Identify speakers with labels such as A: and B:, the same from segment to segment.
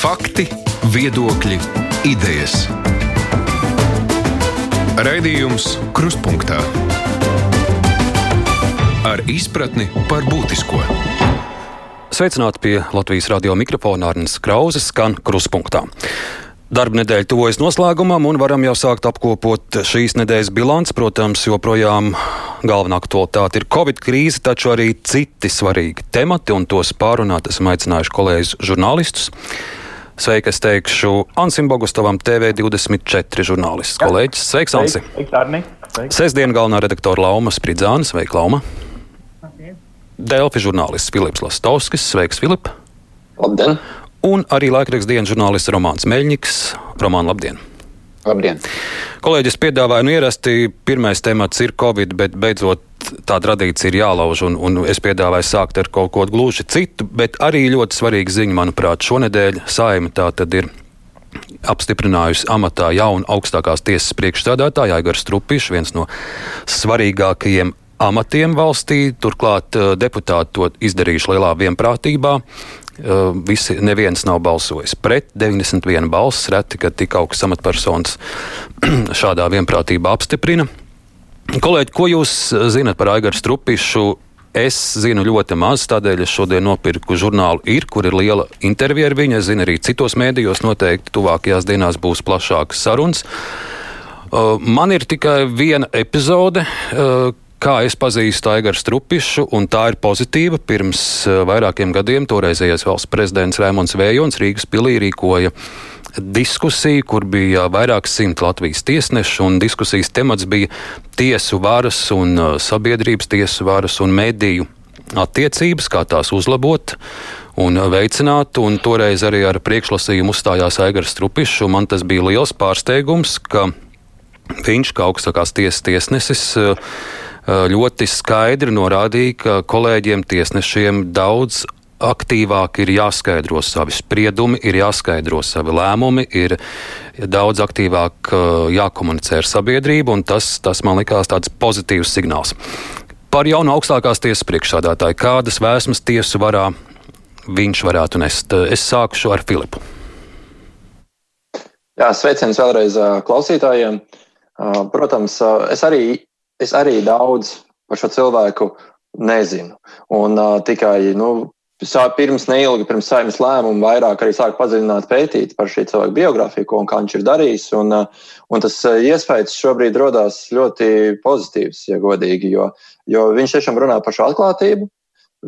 A: Fakti, viedokļi, idejas. Raidījums Kruspunkta ar izpratni par būtisko.
B: Sveicināti pie Latvijas radio mikrofona Arnijas Krauzes skan Kruspunkta. Darba nedēļa tuvojas noslēgumam, un varam jau sākt apkopot šīs nedēļas bilanci. Protams, joprojām galvenā aktualitāte ir Covid krīze, taču arī citi svarīgi temati, un tos pārunāt esam aicinājuši kolēģus žurnālistus. Sveiki, es teikšu Ansim Bogustavam, TV24 žurnālists. Kolēģis, sveiks, Ansi! Sesdien galvenā redaktora Lauma Spridzāna, sveika, Lauma! Delfi žurnālists Filips Lastovskis, sveiks, Filip!
C: Labdien!
B: un arī laikraksta dienas žurnālists Romanis Meļņiks. Romāna, labdien!
C: Labdien!
B: Kolēģis piedāvāja, nu, ierasti pirmais temats ir Covid, bet beidzot tā tradīcija ir jālauž, un, un es piedāvāju sākt ar kaut ko gluži citu, bet arī ļoti svarīga ziņa, manuprāt, šonadēļ saima tā tad ir apstiprinājusi amatā jaunu augstākās tiesas priekšstādātāju Aigaru Strupišu, viens no svarīgākajiem amatiem valstī. Turklāt eh, deputāti to izdarījuši lielā vienprātībā. Uh, visi, neviens nav balsojis pret, 91 balss. Reti, kad tik augsts amatpersonas šādā vienprātībā apstiprina. Kolēģi, ko jūs zinat par Aigaru Strupišu? Es zinu ļoti maz, tādēļ es šodien nopirku žurnālu Ir, kur ir liela intervija ar viņu. Es zinu, arī citos mēdījos noteikti tuvākajās dienās būs plašākas sarunas. Uh, man ir tikai viena epizode, uh, Kā es pazīstu Aigaru Strupišu, un tā ir pozitīva. Pirms uh, vairākiem gadiem toreizējais valsts prezidents Rēmons Vējons Rīgas pilī rīkoja diskusiju, kur bija vairākas simt Latvijas tiesnešu, un diskusijas temats bija tiesu varas un uh, sabiedrības tiesu varas un mediju attiecības, kā tās uzlabot un veicināt. Un toreiz arī ar priekšlasījumu uzstājās Aigars Strupišs, un man tas bija liels pārsteigums, ka viņš, kā augstākās tiesas tiesnesis, uh, ļoti skaidri norādīja, ka kolēģiem tiesnešiem daudz aktīvāk ir jāskaidro savi spriedumi, ir jāskaidro savi lēmumi, ir daudz aktīvāk jākomunicē ar sabiedrību, un tas, tas man likās tāds pozitīvs signāls. Par jaunu augstākās tiesas priekšsādātāju, kādas vēsmas tiesu varā viņš varētu nest? Es sākušu ar Filipu.
C: Jā, sveiciens vēlreiz klausītājiem. Protams, es arī es arī daudz par šo cilvēku nezinu. Un uh, tikai nu, pirms neilgi, pirms saimnes lēmuma, vairāk arī sāku padziļināt, pētīt par šī cilvēka biogrāfiju, ko un kā viņš ir darījis. Un, uh, un tas iespējas šobrīd radās ļoti pozitīvs, ja godīgi, jo, jo viņš tiešām runā par šo atklātību.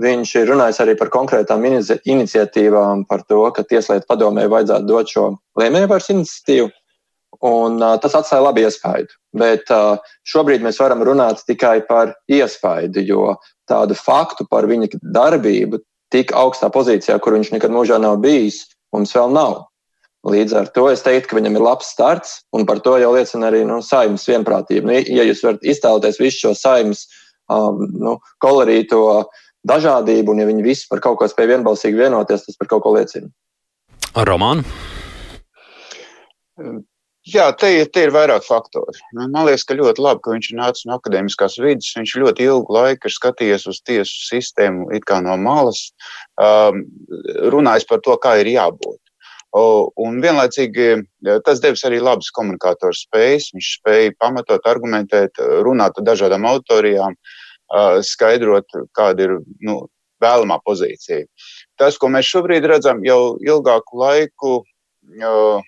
C: Viņš ir runājis arī par konkrētām iniciatīvām, par to, ka Tieslietu padomē vajadzētu dot šo lēmējvaras iniciatīvu. Un, uh, tas atstāja labu iespaidu. Bet uh, šobrīd mēs varam runāt tikai par iespaidu, jo tādu faktu par viņa darbību tik augstā pozīcijā, kur viņš nekad mūžā nav bijis, mums vēl nav. Līdz ar to es teiktu, ka viņam ir labs starts, un par to jau liecina arī nu, saimnes vienprātība. Nu, ja jūs varat iztēloties visu šo saimnes um, nu, kolorīto dažādību, un ja viņi visi par kaut ko spēj vienbalsīgi vienoties, tas par kaut ko liecina.
B: Romānu?
D: Jā, te, te ir vairāk faktori. Man liekas, ka ļoti labi, ka viņš ir nācis no akadēmiskās vidas. Viņš ļoti ilgu laiku ir skatījies uz tiesu sistēmu it kā no malas, um, runājis par to, kā ir jābūt. Un vienlaicīgi tas devis arī labas komunikātoru spējas. Viņš spēja pamatot, argumentēt, runāt ar dažādām autorijām, uh, skaidrot, kāda ir nu, vēlamā pozīcija. Tas, ko mēs šobrīd redzam, jau ilgāku laiku uh,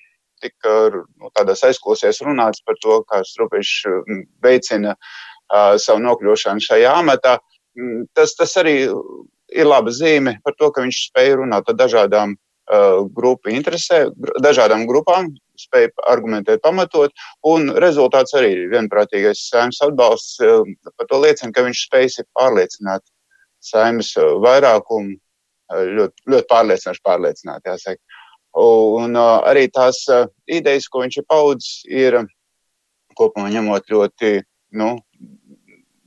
D: tika nu, tādās aizklausēs runāts par to, kā Strupišs mm, veicina uh, savu nokļūšanu šajā amatā. Mm, tas, tas arī ir laba zīme par to, ka viņš spēja runāt ar dažādām uh, grupu interesē, dažādām grupām, spēja argumentēt, pamatot, un rezultāts arī ir vienprātīgais saimnes atbalsts. Uh, par to liecina, ka viņš spējas pārliecināt saimnes vairākumu, ļoti, ļoti pārliecinoši pārliecināt, jāsaka. Un uh, arī tās uh, idejas, ko viņš ir paudzis, ir kopumā ņemot ļoti nu,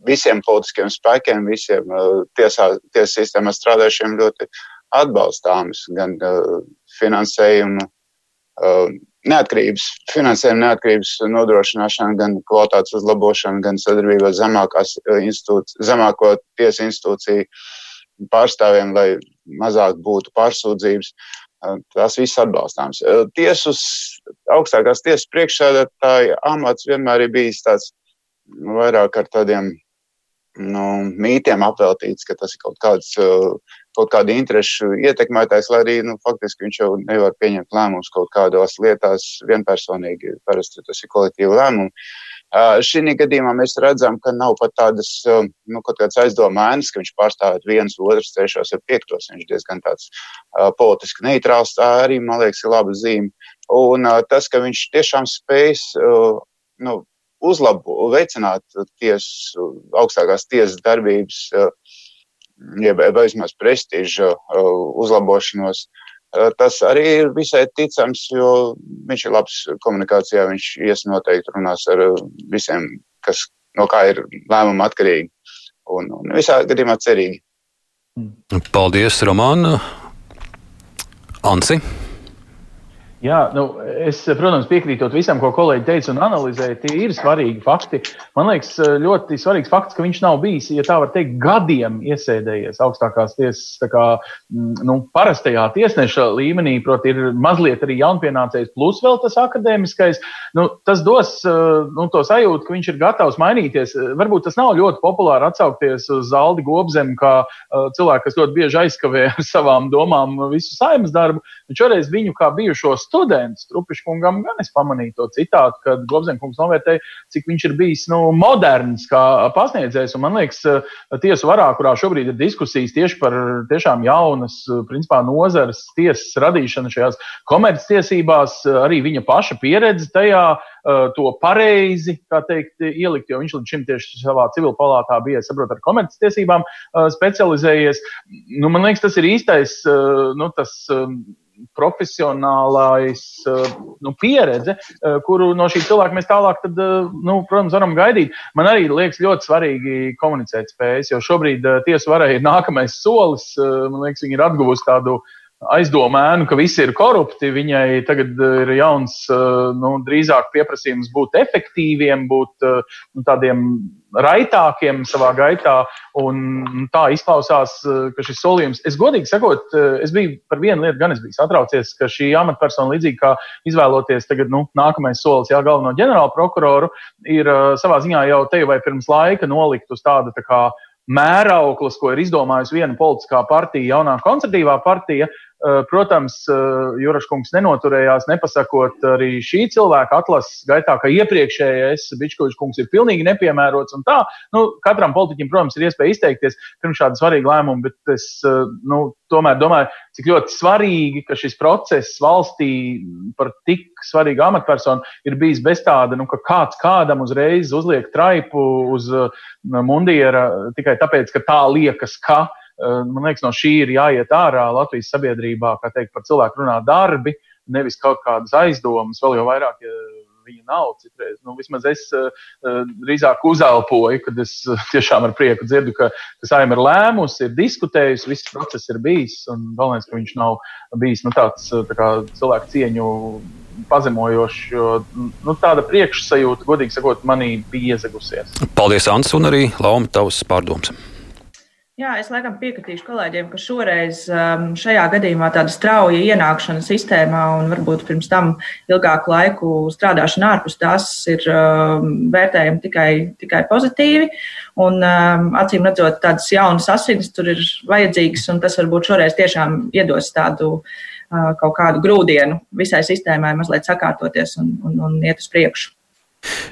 D: visiem politiskiem spēkiem, visiem uh, tiesā, tiesas sistēmā strādājušiem ļoti atbalstāmas gan uh, finansējuma uh, neatkarības, finansējuma neatkarības nodrošināšana, gan kvalitātes uzlabošana, gan sadarbība ar zemāko tiesu institūciju pārstāvjiem, lai mazāk būtu pārsūdzības. Tas viss atbalstāms. Tiesas, augstākās tiesas priekšsēdētāja amats vienmēr ir bijis tāds nu, vairāk ar tādiem nu, mītiem apveltīts, ka tas ir kaut kāds, kaut kāda interešu ietekmētājs, lai arī, nu, faktiski viņš jau nevar pieņemt lēmumus kaut kādās lietās vienpersonīgi, parasti tas ir kolektīva lēmuma. Šī gadījumā mēs redzam, ka nav pat tādas nu, aizdomainas, ka viņš pārstāvēt viens, otrs, trešos vai piektos. Viņš diezgan tāds uh, politiski neitrāls. Tā arī, man liekas, ir laba zīme. Un uh, tas, ka viņš tiešām spējas uh, nu, uzlabot, veicināt tiesu, augstākās tiesas darbības, jeb vismaz prestiža uzlabošanos. Tas arī ir visai ticams, jo viņš ir labs komunikācijā. Viņš ies noteikti runās ar visiem, kas no kā ir lēmuma atkarīgi. Un, un visā gadījumā cerīgi.
B: Paldies, Romāna! Ansi!
E: Jā, nu, es, protams, piekrītot visam, ko kolēģi teica un analizēja, tie ir svarīgi fakti. Man liekas, ļoti svarīgs fakts, ka viņš nav bijis, ja tā var teikt, gadiem iesēdējies augstākās tiesas, kā mm, nu, parastajā tiesneša līmenī, proti, ir mazliet arī jaunpienācējs, plus vēl tas akadēmiskais. Nu, tas dos nu, to sajūtu, ka viņš ir gatavs mainīties. Varbūt tas nav ļoti populāri atsaukties uz Aldi Gobzemu, kā cilvēku, kas ļoti bieži aizkavē ar savām domām visu saimas darbu, šoreiz viņu kā bijušos students. Trupiškungam gan es pamanīju to citātu, kad Globzenkungs novērtēja, cik viņš ir bijis nu, moderns kā pasniedzējs. Un, man liekas, tiesu varā, kurā šobrīd ir diskusijas tieši par tiešām jaunas, principā, nozares tiesas radīšanu šajās komerctiesībās, arī viņa paša pieredze tajā to pareizi, teikt, ielikt, jo viņš līdz šim tieši savā civil palātā bija, saprot, ar komerctiesībām specializējies. Nu, man liekas, tas ir īstais, nu, tas profesionālais eh, nu, pieredze, eh, kuru no šī cilvēka mēs tālāk, tad, eh, nu, protams, varam gaidīt. Man arī liekas ļoti svarīgi komunicēt spējas, jo šobrīd tiesu varai ir nākamais solis. Man liekas, viņi ir atguvusi tādu aizdomēnu, ka visi ir korupti. Viņai tagad ir jauns, nu, drīzāk pieprasījums būt efektīviem, būt nu, tādiem raitākiem savā gaitā. Un tā izklausās, ka šis solījums, es godīgi sakot, es biju par vienu lietu gan es biju satraucies, ka šī amatpersona, līdzīgi kā izvēloties tagad, nu, nākamais solis, jā, galveno ģenerāla prokuroru, ir savā ziņā jau te vai pirms laika nolikt uz tādu tā kā mērauklis, ko ir izdomājusi viena politiskā partija, jaunā konservatīvā partija, Eh, protams, eh, Juraškungs nenoturējās, nepasakot arī šī cilvēka atlases gaitā, ka iepriekšējais Bičkovičs kungs ir pilnīgi nepiemērots. Tā, nu, katram politiķim, protams, ir iespēja izteikties pirms šāda svarīga lēmuma, bet es eh, nu, tomēr domāju, cik ļoti svarīgi, ka šis process valstī par tik svarīgu amatpersonu ir bijis bez tāda, nu, ka kāds kādam uzreiz uzliek traipu uz mundiera tikai tāpēc, ka tā liekas, ka. Eh, man liekas, no šī ir jāiet ārā Latvijas sabiedrībā, kā teikt, par cilvēku runā darbi, nevis kaut kādas aizdomas, vēl jau vairāk, ja viņa nav citreiz. Nu, vismaz es uh, drīzāk uzelpoju, kad es uh, tiešām ar prieku dzirdu, ka, ka saima ir lēmusi, ir diskutējusi, viss process ir bijis, un galvenais, ka viņš nav bijis nu, tāds tā kā, cilvēku cieņu pazemojošs, jo nu, tāda priekšsajūta, godīgi sakot, manī bija iezagusies.
B: Paldies, Ants, un arī Lauma, tavs pārdoms.
F: Jā, es laikam piekritīšu kolēģiem, ka šoreiz um, šajā gadījumā tāda strauja ienākšana sistēmā un varbūt pirms tam ilgāku laiku strādāšana ārpus tās ir um, vērtējama tikai, tikai pozitīvi. Un um, acīm redzot, tādas jaunas asins tur ir vajadzīgas, un tas varbūt šoreiz tiešām iedos tādu uh, kaut kādu grūdienu visai sistēmai mazliet sakārtoties un, un, un iet uz priekšu.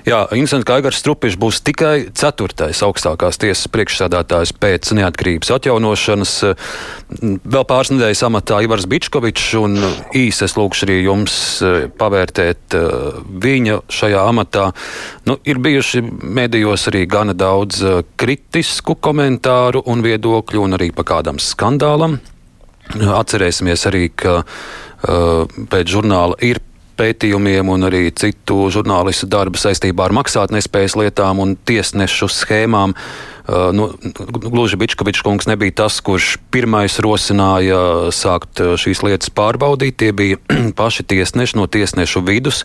B: Jā, Incents Kaigars Strupišs būs tikai ceturtais augstākās tiesas priekšsādātājs pēc neatkarības atjaunošanas. Vēl pāris nedēļas amatā Ivars Bičkovičs un īsi es lūkšu arī jums eh, pavērtēt eh, viņa šajā amatā. Nu, ir bijuši medijos arī gana daudz eh, kritisku komentāru un viedokļu un arī pa kādam skandālam. Atcerēsimies arī, ka pēc žurnāla ir pētījumiem un arī citu žurnālistu darbu saistībā ar maksātnespējas lietām un tiesnešu schēmām. Uh, nu, gluži Bičkovičs kungs nebija tas, kurš pirmais rosināja sākt uh, šīs lietas pārbaudīt. Tie bija paši tiesneši no tiesnešu vidus.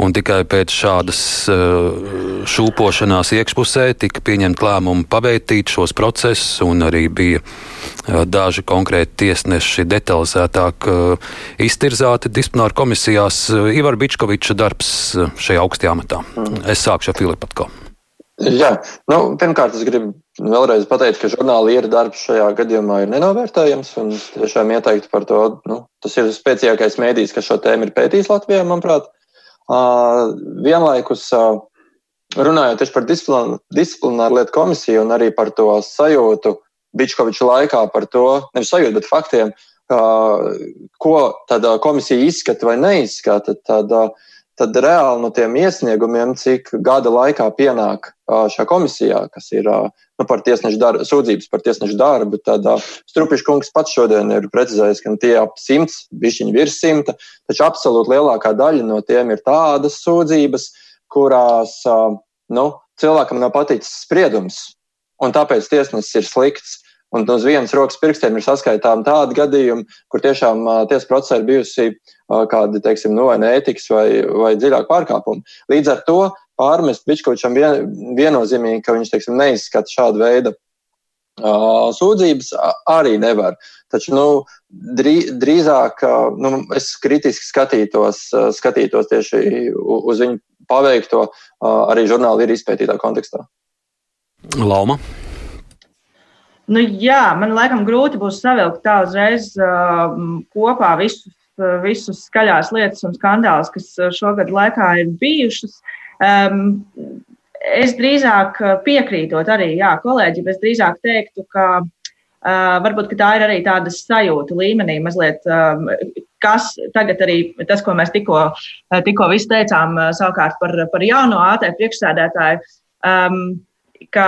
B: Un tikai pēc šādas uh, šūpošanās iekšpusē tika pieņemta lēmuma paveitīt šos procesus, un arī bija uh, daži konkrēti tiesneši detalizētāk uh, iztirzāti disciplināru komisijās. Ivar Bičkoviča darbs šajā augstajā amatā. Mm. Es sākšu ar Filipatko.
C: Jā, nu, pirmkārt, es gribu vēlreiz pateikt, ka žurnāla darbs šajā gadījumā ir nenovērtējams. Tiešām ieteiktu par to. Nu, tas ir spēcīgākais mēdījis, kas šo tēmu ir pētījis Latvijā, manuprāt. Uh, vienlaikus runājot tieši par disciplināru, disciplināru lietu komisiju un arī par to sajūtu Bičkoviča laikā par to, nevis sajūtu, bet faktiem, ko tad komisija izskata vai neizskata. Tad, uh, tad reāli no tiem iesniegumiem, cik gada laikā pienāk šajā komisijā, kas ir nu, par tiesnešu darbu, sūdzības par tiesnešu darbu, tad Strupišs kungs pats šodien ir precizējis, ka tie ap simts, bišķiņi virs simta, taču absolūti lielākā daļa no tiem ir tādas sūdzības, kurās nu, cilvēkam nav paticis spriedums, un tāpēc tiesnesis ir slikts. Un uz vienas rokas pirkstiem ir saskaitām tādi gadījumi, kur tiešām tiesas procesā ir bijusi kādi, teiksim, nu, vai neētikas vai, vai dziļāk pārkāpumi. Līdz ar to pārmest Bičkovičam vien, viennozīmīgi, ka viņš, teiksim, neizskata šādu veidu sūdzības, arī nevar. Taču, nu, drī, drīzāk, nu, es kritiski skatītos, skatītos tieši uz viņu paveikto, arī žurnāli ir izpētītā kontekstā.
B: Lauma.
F: Nu, jā, man laikam grūti būs savilkt tā uzreiz uh, kopā visus, visus skaļās lietas un skandālus, kas šogad laikā ir bijušas. Um, es drīzāk piekrītot arī jā, kolēģi, es drīzāk teiktu, ka uh, varbūt ka tā ir arī tāda sajūta līmenī, mazliet, um, kas tagad arī tas, ko mēs tikko, tikko teicām, savukārt par, par jauno AT priekšsēdētāju. Um, ka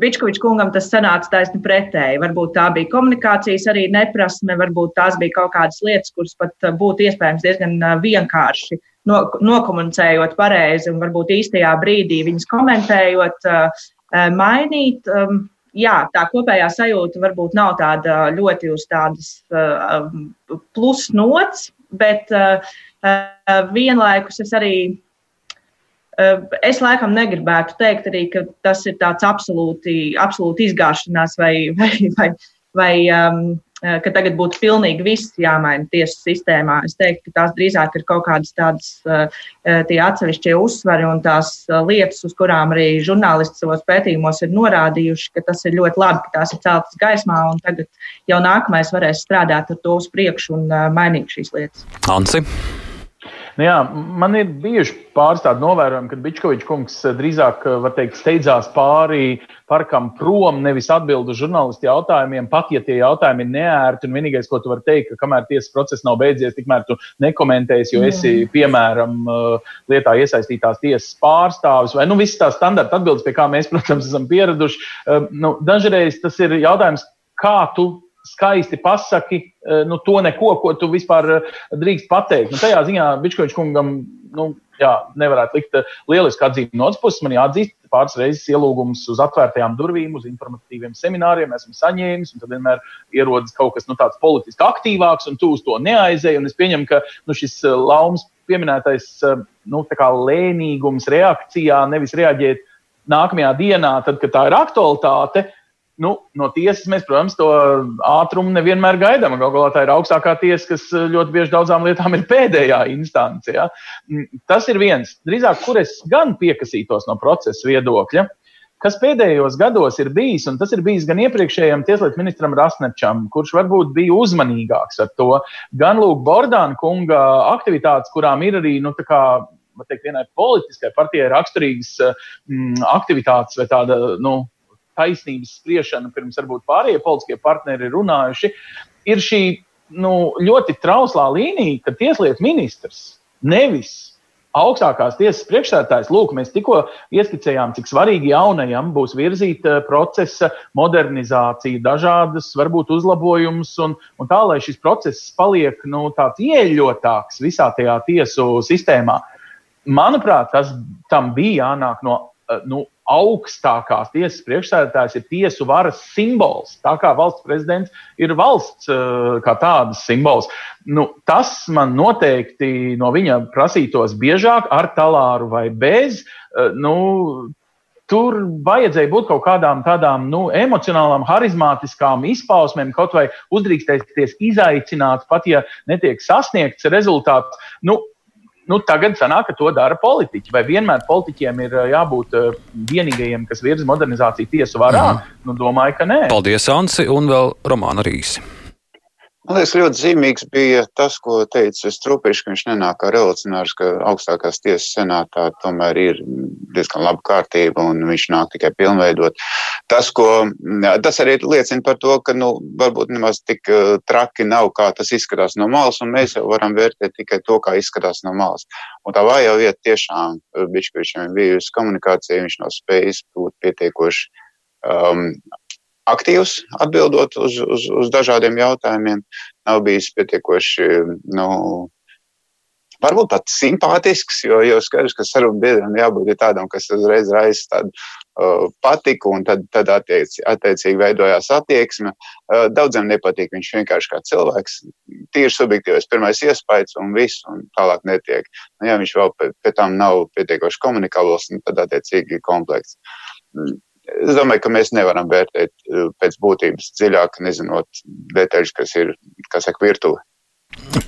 F: Bičkovičs kungam tas sanāca taisni pretēji. Varbūt tā bija komunikācijas arī neprasme, varbūt tās bija kaut kādas lietas, kuras pat uh, būtu iespējams diezgan uh, vienkārši no, nokomunicējot pareizi un varbūt īstajā brīdī viņas komentējot, uh, mainīt. Um, jā, tā kopējā sajūta varbūt nav tāda ļoti uz tādas um, plus nots, bet vienlaikus es arī Es laikam negribētu teikt arī, ka tas ir tāds absolūti, absolūti izgāšanās vai, vai, vai, vai um, ka tagad būtu pilnīgi viss jāmaina tiesu sistēmā. Es teiktu, ka tās drīzāk ir kaut kādas tādas tie atsevišķie uzsvari un tās lietas, uz kurām arī žurnālisti savos pētījumos ir norādījuši, ka tas ir ļoti labi, ka tās ir celtas gaismā un tagad jau nākamais varēs strādāt ar to uz priekšu un mainīt šīs lietas.
B: Ansi.
E: Nu jā, man ir bijuši pāris tādi novērojumi, ka Bičkovičs kungs eh, drīzāk eh, teikt, steidzās pāri parkam prom, nevis atbild uz žurnālistu jautājumiem, pat ja tie jautājumi ir neērti. Un vienīgais, ko tu vari teikt, ka kamēr tiesas process nav beidzies, tikmēr tu nekomentēsi, jo esi, piemēram, eh, lietā iesaistītās tiesas pārstāvis vai nu visas tās standarta atbildes, pie kā mēs, protams, esam pieraduši. Nu, dažreiz tas ir jautājums, kā tu skaisti pasaki e, nu, to neko, ko tu vispār e, drīkst pateikt. Nu, tajā ziņā Bičkovičs kungam nu, jā, nevarētu likt e, lielisku atzīmi no otras puses. Man jāatzīst pāris reizes ielūgums uz atvērtajām durvīm, uz informatīviem semināriem esmu saņēmis, un tad vienmēr ierodas kaut kas nu, tāds politiski aktīvāks, un tu uz to neaizēji. Es pieņemu, ka nu, šis laumas pieminētais nu, lēnīgums reakcijā, nevis reaģēt nākamajā dienā, tad, kad tā ir aktualitāte, Nu, no tiesas mēs, protams, to ātrumu nevienmēr gaidām. Galu galā tā ir augstākā tiesa, kas eh, ļoti bieži daudzām lietām ir pēdējā instance. Ja? Mm, tas ir viens. Drīzāk, kur es gan piekasītos no procesa viedokļa, kas pēdējos gados ir bijis, un tas ir bijis gan iepriekšējam tieslietu ministram Rasnečam, kurš varbūt bija uzmanīgāks ar to, gan Lūk Bordāna kunga aktivitātes, kurām ir arī, nu, tā kā teikt, vienai politiskai partijai raksturīgas mm, aktivitātes vai tāda, nu, taisnības spriešanu, pirms varbūt pārējie politiskie partneri ir runājuši, ir šī nu, ļoti trauslā līnija, ka tieslietu ministrs nevis augstākās tiesas priekšsētājs, lūk, mēs tikko ieskicējām, cik svarīgi jaunajam būs virzīt uh, procesa modernizāciju, dažādas, varbūt uzlabojumus, un, un tā, lai šis process paliek nu, tāds ieļotāks visā tajā tiesu sistēmā. Manuprāt, tas tam bija jānāk no uh, nu, augstākās tiesas priekšsēdētājs ir tiesu varas simbols. Tā kā valsts prezidents ir valsts uh, kā tādas simbols. Nu, tas man noteikti no viņa prasītos biežāk, ar talāru vai bez. Uh, nu, Tur vajadzēja būt kaut kādām tādām nu, emocionālām, harizmātiskām izpausmēm, kaut vai uzdrīkstēties izaicināt, pat ja netiek sasniegts rezultāts. Nu, nu, tagad sanāk, ka to dara politiķi. Vai vienmēr politiķiem ir jābūt vienīgajiem, kas virza modernizāciju tiesu varā? Mhm. Nu, domāju, ka nē.
B: Paldies, Ansi, un vēl Romāna Rīsi.
D: Man liekas, ļoti zīmīgs bija tas, ko teica Strupiņš, ka viņš nenāk kā revolucionārs, ka augstākās tiesas senātā tomēr ir diezgan laba kārtība un viņš nāk tikai pilnveidot. Tas, ko, tas arī liecina par to, ka nu, varbūt nemaz tik uh, traki nav, kā tas izskatās no malas, un mēs jau varam vērtēt tikai to, kā izskatās no malas. Un tā vājā vieta tiešām, uh, bišķi, bija uz komunikāciju, viņš nav spējis būt pietiekoši um, aktīvs atbildot uz, uz, uz dažādiem jautājumiem, nav bijis pietiekoši, nu, varbūt pat simpātisks, jo jau skaidrs, ka sarunu biedram jābūt tādam, kas uzreiz raisa tādu uh, patiku, un tad, tad attiec, attiecīgi veidojās attieksme. Uh, daudziem nepatīk viņš vienkārši kā cilvēks, tīri subjektīvais pirmais iespējas un viss, un tālāk netiek. Nu, ja viņš vēl pēc pie tam nav pietiekoši komunikabls, nu, tad attiecīgi komplekts. Es domāju, ka mēs nevaram vērtēt eh, pēc būtības dziļāk, nezinot detaļas, kas ir, kā saka, virtuve.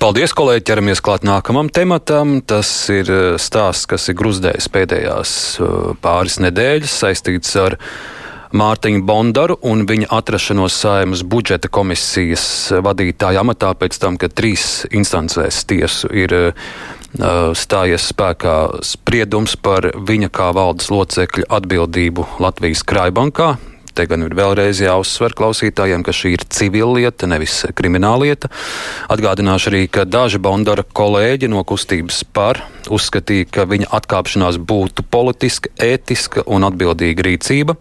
B: Paldies, kolēģi! ķeramies klāt nākamam tematam. Tas ir eh, stāsts, kas ir gruzdējis pēdējās eh, pāris nedēļas saistīts ar Mārtiņu Bondaru un viņa atrašanos Saimas budžeta komisijas vadītāja amatā pēc tam, kad trīs instancēs tiesu ir stājies spēkā spriedums par viņa kā valdes locekļa atbildību Latvijas Krājbankā. Te gan ir vēlreiz jāuzsver klausītājiem, ka šī ir civila lieta, nevis krimināla lieta. Atgādināšu arī, ka daži Bondara kolēģi no kustības par uzskatīja, ka viņa atkāpšanās būtu politiska, ētiska un atbildīga rīcība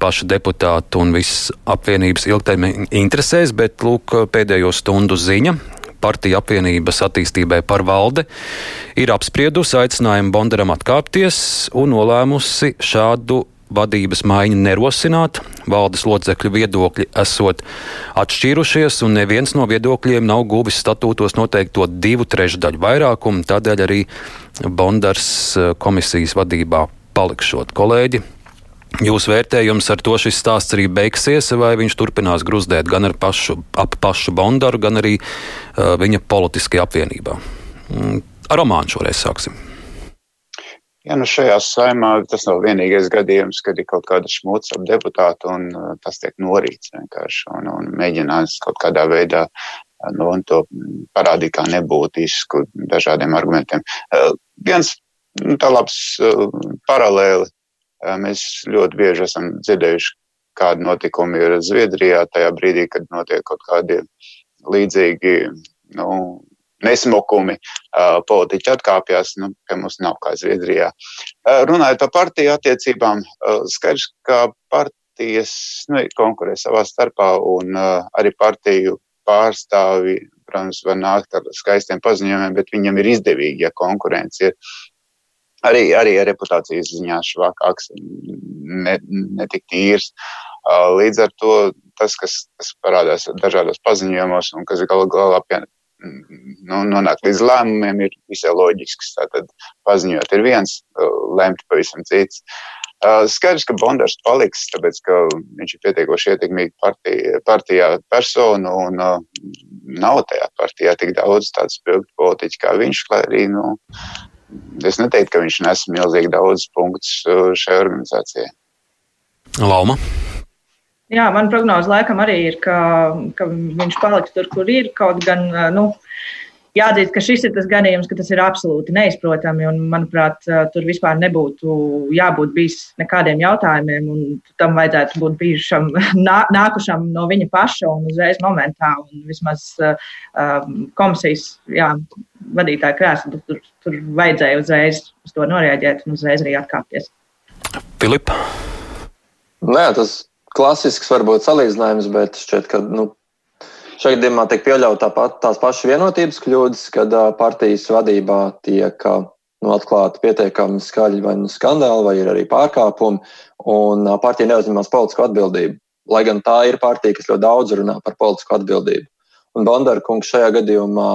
B: paša deputātu un visas apvienības ilgtermiņa interesēs, bet lūk, pēdējo stundu ziņa partija apvienības attīstībai par valde ir apspriedusi aicinājumu Bondaram atkāpties un nolēmusi šādu vadības maiņu nerosināt. Valdes locekļu viedokļi esot atšķīrušies, un neviens no viedokļiem nav guvis statūtos noteikto divu trešdaļu vairākumu. Tādēļ arī Bondars eh, komisijas vadībā palikšot kolēģi. Jūsu vērtējums ar to šis stāsts arī beigsies, vai viņš turpinās gruzdēt gan ar pašu, ap pašu Bondaru, gan arī uh, viņa politiskajā apvienībā? Mm, ar romānu šoreiz sāksim.
D: Ja nu šajā saimā tas nav vienīgais gadījums, kad ir kaut kāda šmuca ap deputātu un uh, tas tiek norīts vienkārši un, un mēģinās kaut kādā veidā nu, to parādīt kā nebūtisku dažādiem argumentiem. Uh, viens nu, tā labs uh, paralēli Mēs ļoti bieži esam dzirdējuši, kādi notikumi ir Zviedrijā tajā brīdī, kad notiek kaut kādi līdzīgi nu, nesmukumi, politiķi atkāpjas, nu, ka mums nav kā Zviedrijā. Runājot par partiju attiecībām, skaidrs, ka partijas nu, konkurē savā starpā un arī partiju pārstāvi, protams, var nākt ar skaistiem paziņojumiem, bet viņam ir izdevīgi, ja konkurence ir arī, arī reputācijas ziņā švakāks, netik ne tīrs. Līdz ar to tas, kas, kas parādās dažādos paziņojumos un kas galu galā pie, nu, nonāk līdz lēmumiem, ir visai loģisks. Tātad paziņot ir viens, lemt pavisam cits. Skaidrs, ka Bondars paliks, tāpēc, ka viņš ir pietiekoši ietekmīgi partijā, partijā personu un nav tajā partijā tik daudz tādu spilgtu politiķu kā viņš, lai arī, nu, es neteiktu, ka viņš nes milzīgi daudz punktus uh, šai organizācijai.
B: Lauma.
F: Jā, man prognoze laikam arī ir, ka, ka viņš paliks tur, kur ir. Kaut gan, uh, nu, jāatzīst, ka šis ir tas gadījums, ka tas ir absolūti neizprotami. Un, manuprāt, tur vispār nebūtu jābūt bijis nekādiem jautājumiem. Tam vajadzētu būt bijušam, nā, nākušam no viņa paša un uzreiz momentā. Un vismaz um, komisijas jā, vadītāja krēsla tur, tur vajadzēja uzreiz uz to noreaģēt un uzreiz arī atkāpties.
B: Filip?
C: Nē, tas klasisks varbūt salīdzinājums, bet šķiet, ka nu, šajā gadījumā tiek pieļauta tā tās pašas vienotības kļūdas, kad partijas vadībā tiek nu, atklāti pietiekami skaļi vai nu skandāli, vai ir arī pārkāpumi, un partija neuzņemās politisku atbildību. Lai gan tā ir partija, kas ļoti daudz runā par politisku atbildību. Un Bandara kungs šajā gadījumā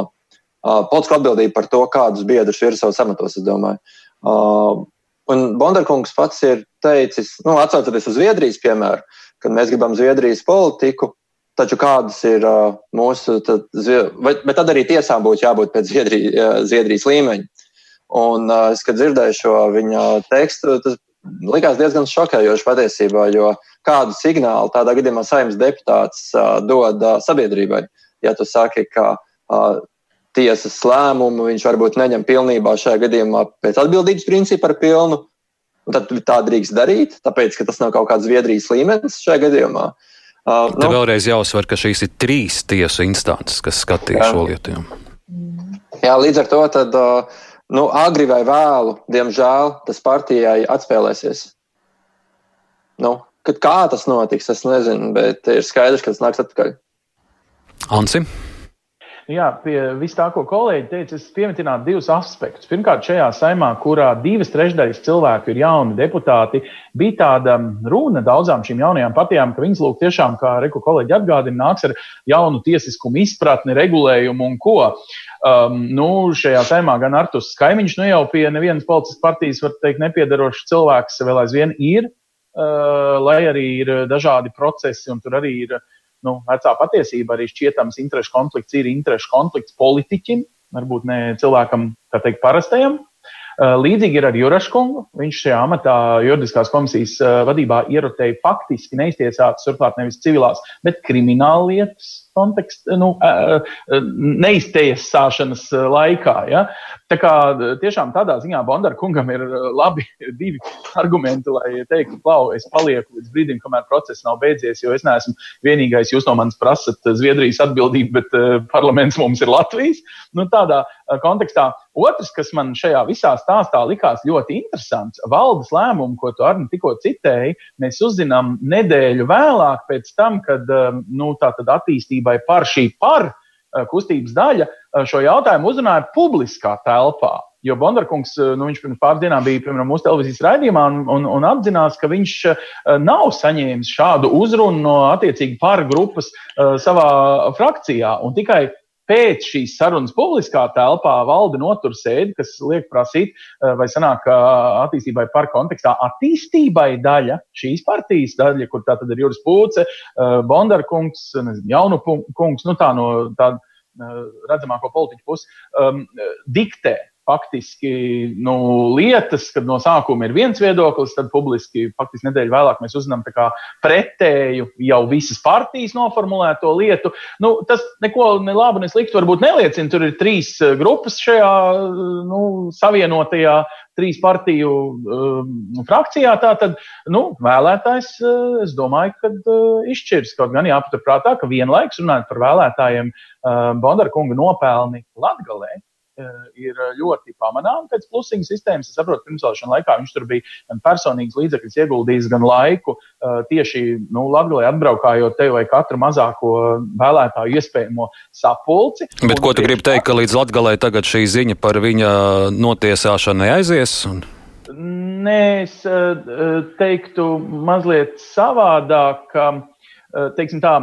C: politisku atbildību par to, kādus biedrus ir savos amatos, es domāju. Un Bandara kungs pats ir teicis, nu, atcaucoties uz Zviedrijas piemēru, kad mēs gribam Zviedrijas politiku, Taču kādas ir uh, mūsu, tad, vai, bet tad arī tiesām būtu jābūt pēc Zviedrijas, uh, Zviedrijas līmeņa. Un uh, es, kad dzirdēju šo viņa tekstu, tas likās diezgan šokējoši patiesībā, jo kādu signālu tādā gadījumā saimnes deputāts uh, dod uh, sabiedrībai. Ja tu saki, ka uh, tiesas lēmumu viņš varbūt neņem pilnībā šajā gadījumā pēc atbildības principa ar pilnu, tad tā drīkst darīt, tāpēc, ka tas nav kaut kāds Zviedrijas līmenis šajā gadījumā.
B: Uh, nu, vēlreiz jāuzsver, ka šīs ir trīs tiesu instances, kas skatīja šo lietu.
C: Jā, līdz ar to tad, uh, nu, agri vai vēlu, diemžēl, tas partijai atspēlēsies. Nu, kad kā tas notiks, es nezinu, bet ir skaidrs, ka tas nāks atpakaļ.
B: Ansi?
E: Jā, pie vis tā, ko kolēģi teica, es pieminētu divus aspektus. Pirmkārt, šajā saimā, kurā divas trešdaļas cilvēku ir jauni deputāti, bija tāda runa daudzām šīm jaunajām partijām, ka viņas lūk tiešām, kā Reku kolēģi atgādina, nāks ar jaunu tiesiskumu izpratni, regulējumu un ko. Um, nu, šajā saimā gan Artus Kaimiņš, nu jau pie nevienas politiskas partijas, var teikt, nepiedarošs cilvēks vēl aizvien ir, uh, lai arī ir dažādi procesi un tur arī ir nu, vecā patiesība arī šķietams interešu konflikts ir interešu konflikts politiķim, varbūt ne cilvēkam, tā teikt, parastajam. Līdzīgi ir ar Juraškungu. Viņš šajā amatā juridiskās komisijas vadībā ierotēja faktiski neiztiesātas, turklāt nevis civilās, bet krimināla lietas kontekstā, nu, neiztiesāšanas laikā. Ja? Tā kā tiešām tādā ziņā Bondara kungam ir labi divi argumenti, lai teiktu, klau, es palieku līdz brīdim, kamēr process nav beidzies, jo es neesmu vienīgais, jūs no manis prasat Zviedrijas atbildību, bet parlaments mums ir Latvijas. Nu, tādā kontekstā. Otrs, kas man šajā visā stāstā likās ļoti interesants, valdes lēmumu, ko tu arī tikko citēji, mēs uzzinām nedēļu vēlāk pēc tam, kad nu, tā attīstība attīstībai par šī par eh, kustības daļa eh, šo jautājumu uzrunāja publiskā telpā. Jo Bondarkungs, eh, nu, viņš pirms pāris dienām bija piemēram, mūsu televīzijas raidījumā un, un, un apzinās, ka viņš nav saņēmis šādu uzrunu no attiecīgi par grupas uh, savā frakcijā. Un tikai pēc šīs sarunas publiskā telpā valde notur sēdi, kas liek prasīt, eh, vai sanāk attīstībai par kontekstā attīstībai daļa, šīs partijas daļa, kur tā tad ir Juris Pūce, eh, Bondarkungs, Jaunu kungs, nu tā no tāda eh, redzamāko politiķu puses, um, diktē faktiski nu, lietas, kad no sākuma ir viens viedoklis, tad publiski faktiski nedēļu vēlāk mēs uzzinām pretēju jau visas partijas noformulēto lietu. Nu, tas neko ne labu, ne sliktu varbūt neliecina. Tur ir trīs eh, grupas šajā nu, savienotajā trīs partiju um, frakcijā. Tātad nu, vēlētājs, uh, es domāju, ka uh, izšķirs kaut gan jāpaturprātā, ka vienlaikus runājot par vēlētājiem, uh, Bondara kunga nopelni Eh, ir ļoti pamanāmi pēc plusiņu sistēmas. Es saprotu, pirmsvēlēšana laikā viņš tur bija gan personīgs līdzekļus ieguldījis, gan laiku eh, tieši nu, Latvijā atbraukājot te vai katru mazāko vēlētāju iespējamo sapulci.
B: Bet ko tu gribi teikt, ka līdz Latvijai tagad šī ziņa par viņa notiesāšanu neaizies? Un...
E: Nē, es eh, teiktu mazliet savādāk. Eh, teiksim tā,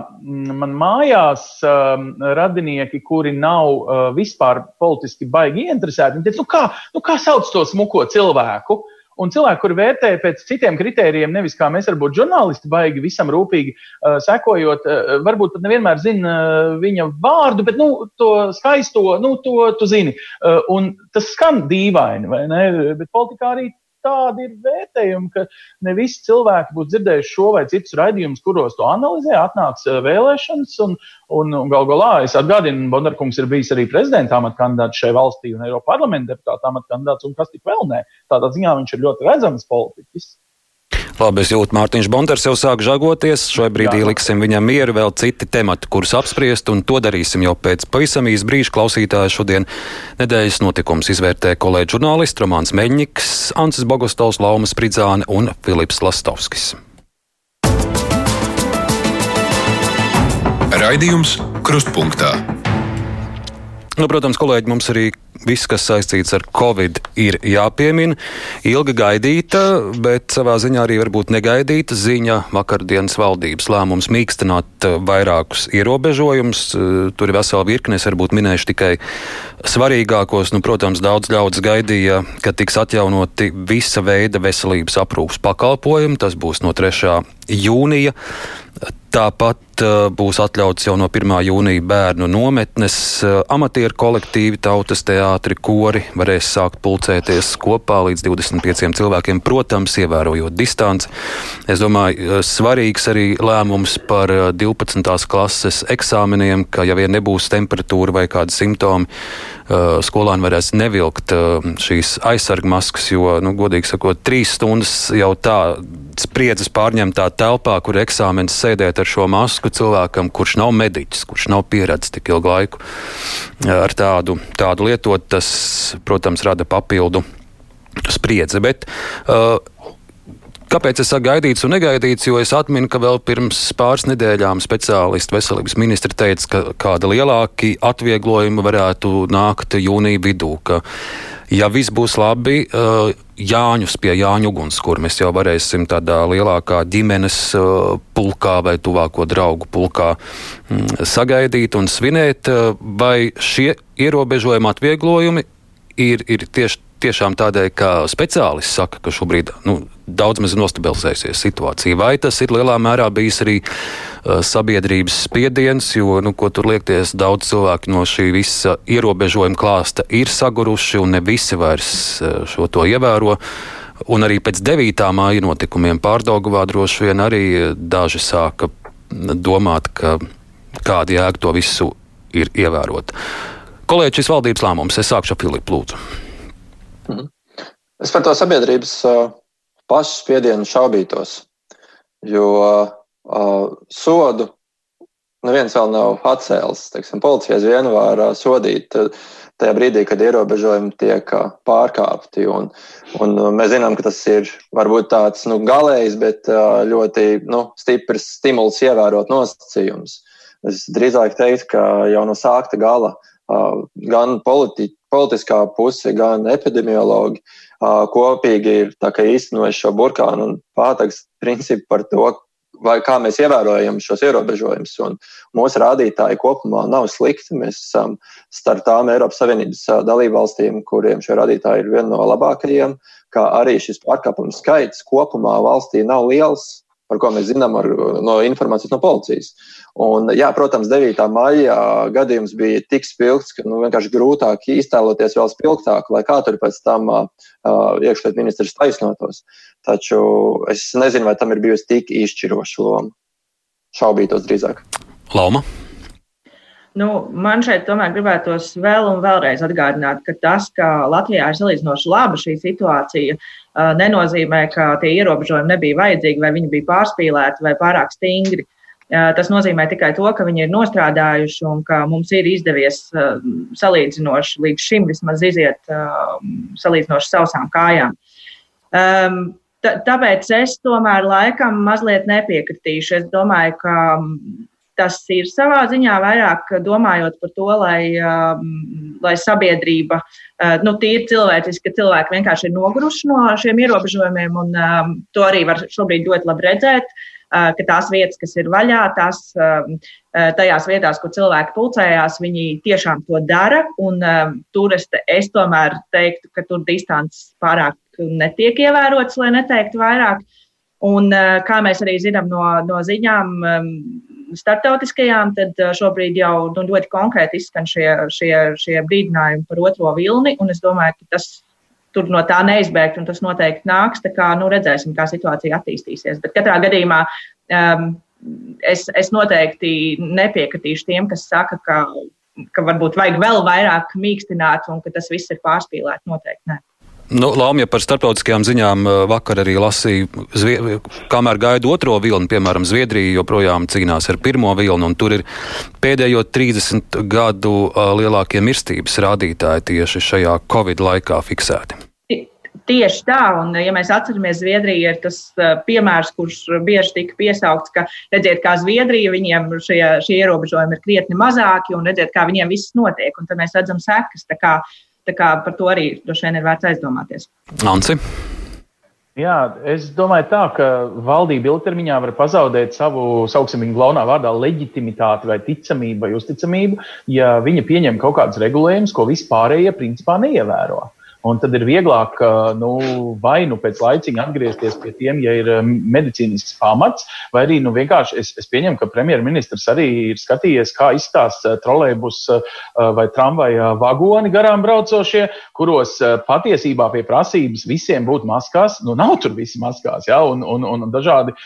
E: man mājās um, radinieki, kuri nav uh, vispār politiski baigi ieinteresēti, viņi teica, nu kā, nu kā sauc to smuko cilvēku? Un cilvēki, kuri vērtē pēc citiem kritērijiem, nevis kā mēs, varbūt žurnālisti, baigi visam rūpīgi uh, sekojot, uh, varbūt pat nevienmēr zina uh, viņa vārdu, bet nu, to skaisto, nu, to tu zini. Uh, un tas skan dīvaini, vai ne? Bet politikā arī tādi ir vērtējumi, ka ne visi cilvēki būs dzirdējuši šo vai citus raidījumus, kuros to analizē, atnāks eh, vēlēšanas. Un, un, un gal galā es atgādinu, Bondarkungs ir bijis arī prezidenta amatkandidāts šai valstī un Eiropas parlamenta deputāta amatkandidāts, un kas tik vēl nē. Tādā ziņā viņš ir ļoti redzams politiķis.
B: Labi, es jūtu, Mārtiņš Bonders jau sāk žagoties. Šai brīdī Jā. liksim viņam mieru, vēl citi temati, kurus apspriest, un to darīsim jau pēc pavisam īsa brīža. Klausītāji šodien nedēļas notikums izvērtē kolēģi žurnālisti Romāns Meļņiks, Ancis Bogostovs, Laumas Pridzāne un Filips Lastovskis.
A: Raidījums Krustpunktā.
B: Nu, protams, kolēģi, mums arī viss, kas saistīts ar covid, ir jāpiemina. Ilga gaidīta, bet savā ziņā arī varbūt negaidīta ziņa vakardienas valdības lēmums mīkstināt eh, vairākus ierobežojumus. Eh, tur ir vesela virkne, es varbūt minēšu tikai svarīgākos. Nu, protams, daudz ļaudis gaidīja, ka tiks atjaunoti visa veida veselības aprūpas pakalpojumi. Tas būs no 3. jūnija. Tāpat uh, būs atļauts jau no 1. jūnija bērnu nometnes, uh, amatieru kolektīvi, tautas teātri, kori varēs sākt pulcēties kopā līdz 25 cilvēkiem, protams, ievērojot distanci. Es domāju, uh, svarīgs arī lēmums par 12. klases eksāmeniem, ka ja vien nebūs temperatūra vai kādi simptomi, skolāni varēs nevilkt šīs aizsargmaskas, jo, nu, godīgi sakot, trīs stundas jau tā spriedzes pārņemtā telpā, kur eksāmenis sēdēt ar šo masku cilvēkam, kurš nav mediķis, kurš nav pieredzējis tik ilgu laiku ar tādu, tādu lietot, tas, protams, rada papildu spriedzi. Bet, uh, Kāpēc es saku gaidīts un negaidīts? Jo es atminu, ka vēl pirms pāris nedēļām speciālisti veselības ministri teica, ka kāda lielāka atvieglojuma varētu nākt jūnija vidū. Ka, ja viss būs labi, uh, Jāņus pie Jāņu ugunskura. Mēs jau varēsim tādā lielākā ģimenes uh, pulkā vai tuvāko draugu pulkā mm, sagaidīt un svinēt, uh, vai šie ierobežojumi, atvieglojumi ir, ir tieši tiešām tādēļ, ka speciālisti saka, ka šobrīd nu, daudz maz nostabilizēsies situācija. Vai tas ir lielā mērā bijis arī uh, sabiedrības spiediens, jo, nu, ko tur liekties, daudz cilvēku no šī visa ierobežojuma klāsta ir saguruši un ne visi vairs uh, šo to ievēro. Un arī pēc 9. māja notikumiem pārdaugavā droši vien arī daži sāka domāt, ka kāda jēga to visu ir ievērot. Kolēģis, valdības lēmums, es sākšu ar Filipu Lūdzu.
C: Mhm. Es par to sabiedrības pašu spiedienu šaubītos, jo sodu neviens vēl nav atcēlis. Teiksim, policija aizvien var sodīt tajā brīdī, kad ierobežojumi tiek pārkāpti. Un, un mēs zinām, ka tas ir varbūt tāds nu, galējs, bet ļoti nu, stiprs stimuls ievērot nosacījumus. Es drīzāk teiktu, ka jau no sākta gala gan politi politiskā puse, gan epidemiologi kopīgi ir īstenojuši šo burkānu un pātagas principu par to, vai kā mēs ievērojam šos ierobežojumus. Mūsu rādītāji kopumā nav slikti. Mēs esam starp tām Eiropas Savienības dalībvalstīm, kuriem šie rādītāji ir viena no labākajiem, kā arī šis pārkāpumu skaits kopumā valstī nav liels par ko mēs zinām ar, no informācijas no policijas. Un, jā, protams, 9. maijā gadījums bija tik spilgts, ka nu, vienkārši grūtāk iztēloties vēl spilgtāk, lai kā tur pēc tam uh, iekšlietu ministrs taisnotos. Taču es nezinu, vai tam ir bijusi tik izšķiroša loma. Šaubītos drīzāk.
B: Lauma.
F: Nu, man šeit tomēr gribētos vēl un vēlreiz atgādināt, ka tas, ka Latvijā ir salīdzinoši laba šī situācija, nenozīmē, ka tie ierobežojumi nebija vajadzīgi, vai viņi bija pārspīlēti vai pārāk stingri. Tas nozīmē tikai to, ka viņi ir nostrādājuši un ka mums ir izdevies salīdzinoši līdz šim vismaz iziet salīdzinoši sausām kājām. Tāpēc es tomēr laikam mazliet nepiekritīšu. Es domāju, ka tas ir savā ziņā vairāk domājot par to, lai, um, lai sabiedrība, uh, nu, tīri cilvēciski, ka cilvēki vienkārši ir noguruši no šiem ierobežojumiem, un um, to arī var šobrīd ļoti labi redzēt. Uh, ka tās vietas, kas ir vaļā, tās um, uh, tajās vietās, kur cilvēki pulcējās, viņi tiešām to dara. Un, um, tur es, es tomēr teiktu, ka tur distance pārāk netiek ievērotas, lai neteiktu vairāk. Un, uh, kā mēs arī zinām no, no ziņām, um, starptautiskajām, tad šobrīd jau nu, ļoti konkrēti izskan šie, šie, šie brīdinājumi par otro vilni. Es domāju, ka tas tur no tā neizbēgt, un tas noteikti nāks. Kā, nu, redzēsim, kā situācija attīstīsies. Bet katrā gadījumā um, es, es noteikti nepiekritīšu tiem, kas saka, ka, ka varbūt vajag vēl vairāk mīkstināt un ka tas viss ir pārspīlēts. Noteikti nē.
B: Nu, Laumja par starptautiskajām ziņām eh, vakar arī lasīja, zvie, kamēr gaida otro vilni, piemēram, Zviedrija joprojām cīnās ar pirmo vilni, un tur ir pēdējo 30 gadu eh, lielākie mirstības rādītāji tieši šajā Covid laikā fiksēti.
F: Tieši tā, un ja mēs atceramies, Zviedrija ir tas piemērs, kurš bieži tika piesaukts, ka redziet, kā Zviedrija, viņiem šie, šie ierobežojumi ir krietni mazāki, un redziet, kā viņiem viss notiek, un tad mēs redzam sekas. Tā kā, par to arī droši vien ir vērts aizdomāties.
B: Anci.
E: Jā, es domāju, tā, ka valdība ilgtermiņā var pazaudēt savu, sauksim viņu galvenā vārdā, leģitimitāti vai ticamību vai uzticamību, ja viņa pieņem kaut kādus regulējumus, ko vispārējie principā neievēro. Un tad ir vieglāk nu, vai nu pēc laiciņa atgriezties pie tiem, ja ir medicīnisks pamats, vai arī nu, vienkārši es, es pieņemu, ka premjerministrs arī ir skatījies, kā izstāsta trolēļus vai tramvaja vagoni garām braucošie, kuros patiesībā pie prasības visiem būt maskās. Nu, nav tur visi maskās, ja, un, un, un dažādi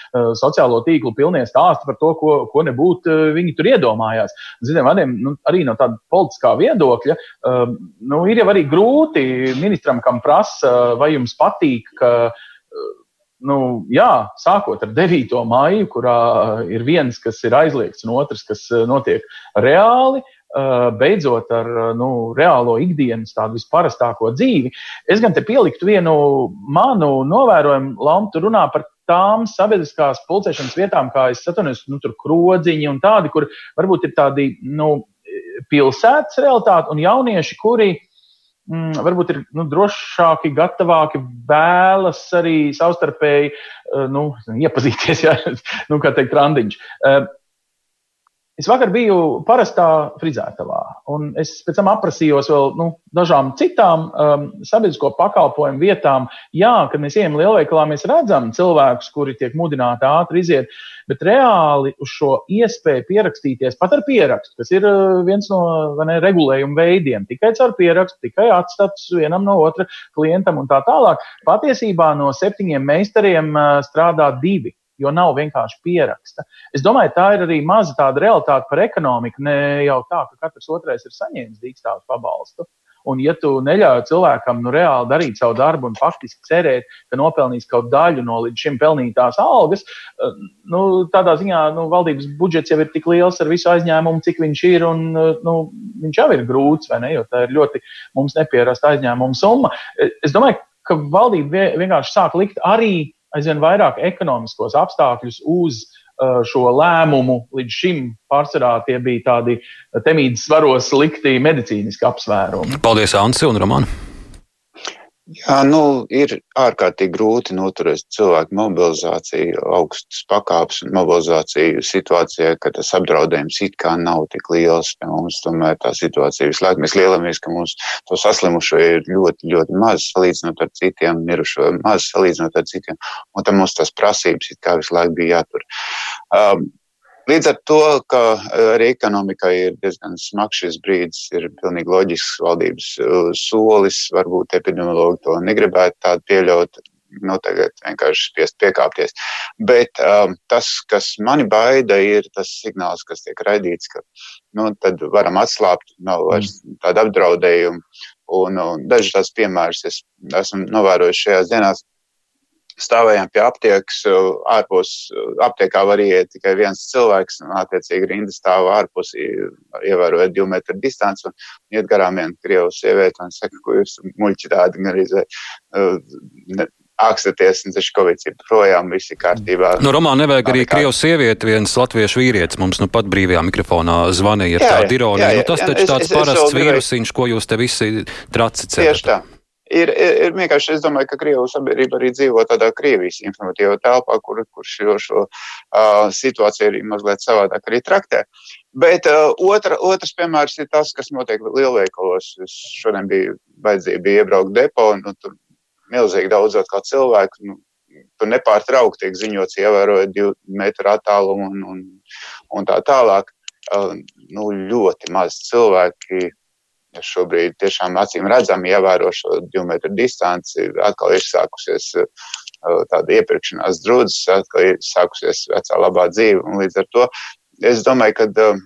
E: sociālo tīklu pilnie stāsti par to, ko, ko nebūtu viņi tur iedomājās. Zinām, nu, arī no tāda politiskā viedokļa nu, ir jau arī grūti ministram, kam prasa, vai jums patīk, ka, nu, jā, sākot ar 9. maiju, kurā ir viens, kas ir aizliegts, un otrs, kas notiek reāli, beidzot ar nu, reālo ikdienas, tādu visparastāko dzīvi. Es gan te pieliktu vienu manu novērojumu, Lamtu runā par tām sabiedriskās pulcēšanas vietām, kā es atvainojos, nu, tur krodziņi un tādi, kur varbūt ir tādi, nu, pilsētas realitāte un jaunieši, kuri mm, varbūt ir nu, drošāki, gatavāki, vēlas arī savstarpēji eh, nu, iepazīties, ja, nu, kā teikt, randiņš. Es vakar biju parastā frizētavā, un es pēc tam aprasījos vēl nu, dažām citām um, sabiedrisko pakalpojumu vietām. Jā, kad mēs ejam lielveikalā, mēs redzam cilvēkus, kuri tiek mudināti ātri iziet, bet reāli uz šo iespēju pierakstīties pat ar pierakstu, kas ir uh, viens no ne, regulējuma veidiem, tikai caur pierakstu, tikai atstāts vienam no otra klientam un tā tālāk. Patiesībā no septiņiem meistariem uh, strādā divi jo nav vienkārši pieraksta. Es domāju, tā ir arī maza tāda realitāte par ekonomiku. Ne jau tā, ka katrs otrais ir saņēmis dīkstāvu pabalstu. Un, ja tu neļauj cilvēkam nu, reāli darīt savu darbu un faktiski cerēt, ka nopelnīs kaut daļu no līdz šim pelnītās algas, eh, nu, tādā ziņā nu, valdības budžets jau ir tik liels ar visu aizņēmumu, cik viņš ir. Un, eh, nu, viņš jau ir grūts, vai ne? Jo tā ir ļoti mums nepierasta aizņēmuma summa. Es domāju, ka valdība vienkārši sāk likt arī aizvien vairāk ekonomiskos apstākļus uz uh, šo lēmumu. Līdz šim pārsvarā tie bija tādi temīdas svaros likti medicīniski apsvērumi.
B: Paldies, Ansi un Romāna!
D: Jā, nu, ir ārkārtīgi grūti noturēt cilvēku mobilizāciju, augstas pakāpes un mobilizāciju situācijā, ka tas apdraudējums it kā nav tik liels. Pie mums tomēr tā situācija visu laiku mēs lielamies, ka mums to saslimušo ir ļoti, ļoti maz salīdzinot ar citiem, mirušo maz salīdzinot ar citiem, un tam mums tās prasības it kā visu laiku bija jātur. Um, Līdz ar to, ka eh, arī ekonomikai ir diezgan smags šis brīdis, ir pilnīgi loģisks valdības eh, solis. Varbūt epidemiologi to negribētu tādu pieļaut. Nu, tagad vienkārši spiest piekāpties. Bet um, tas, kas mani baida, ir tas signāls, kas tiek raidīts, ka nu, tad varam atslābt, nav vairs mm. tāda apdraudējuma. Un, un dažas tās piemēras es esmu novērojis šajās dienās stāvējām pie aptiekas, ārpus aptiekā var iet tikai viens cilvēks, un attiecīgi rinda stāv ārpus, ievērojot divu metru distanci, un iet garām viena krievu sieviete, un saka, ko jūs muļķi tādi, gan arī ne, ākstaties, un Covid ir projām, viss ir kārtībā.
B: No nu, Romāna nevajag arī krievu sievieti, viens latviešu vīrietis mums nu pat brīvajā mikrofonā zvanīja ar tādu ironiju. Nu, tas taču tāds es, parasts es vīrusiņš, ko jūs te visi traci cerat.
D: Tieši tā. Ir, ir, ir vienkārši, es domāju, ka Krievijas sabiedrība arī dzīvo tādā Krievijas informatīvā telpā, kur, kur šo, šo uh, situāciju arī mazliet savādāk arī traktē. Bet uh, otra, otrs piemērs ir tas, kas notiek lielveikalos. Es šodien biju vajadzība iebraukt depo, un nu, tur milzīgi daudz atkal cilvēku. Nu, tur nepārtraukti tiek ziņots, ievērojot divu metru attālumu un, un, un tā tālāk. Uh, nu, ļoti maz cilvēki šobrīd tiešām acīm redzami ievēro šo divu metru distanci. Atkal ir sākusies uh, tāda iepirkšanās drudzes, atkal ir sākusies vecā labā dzīve. Un līdz ar to es domāju, ka uh,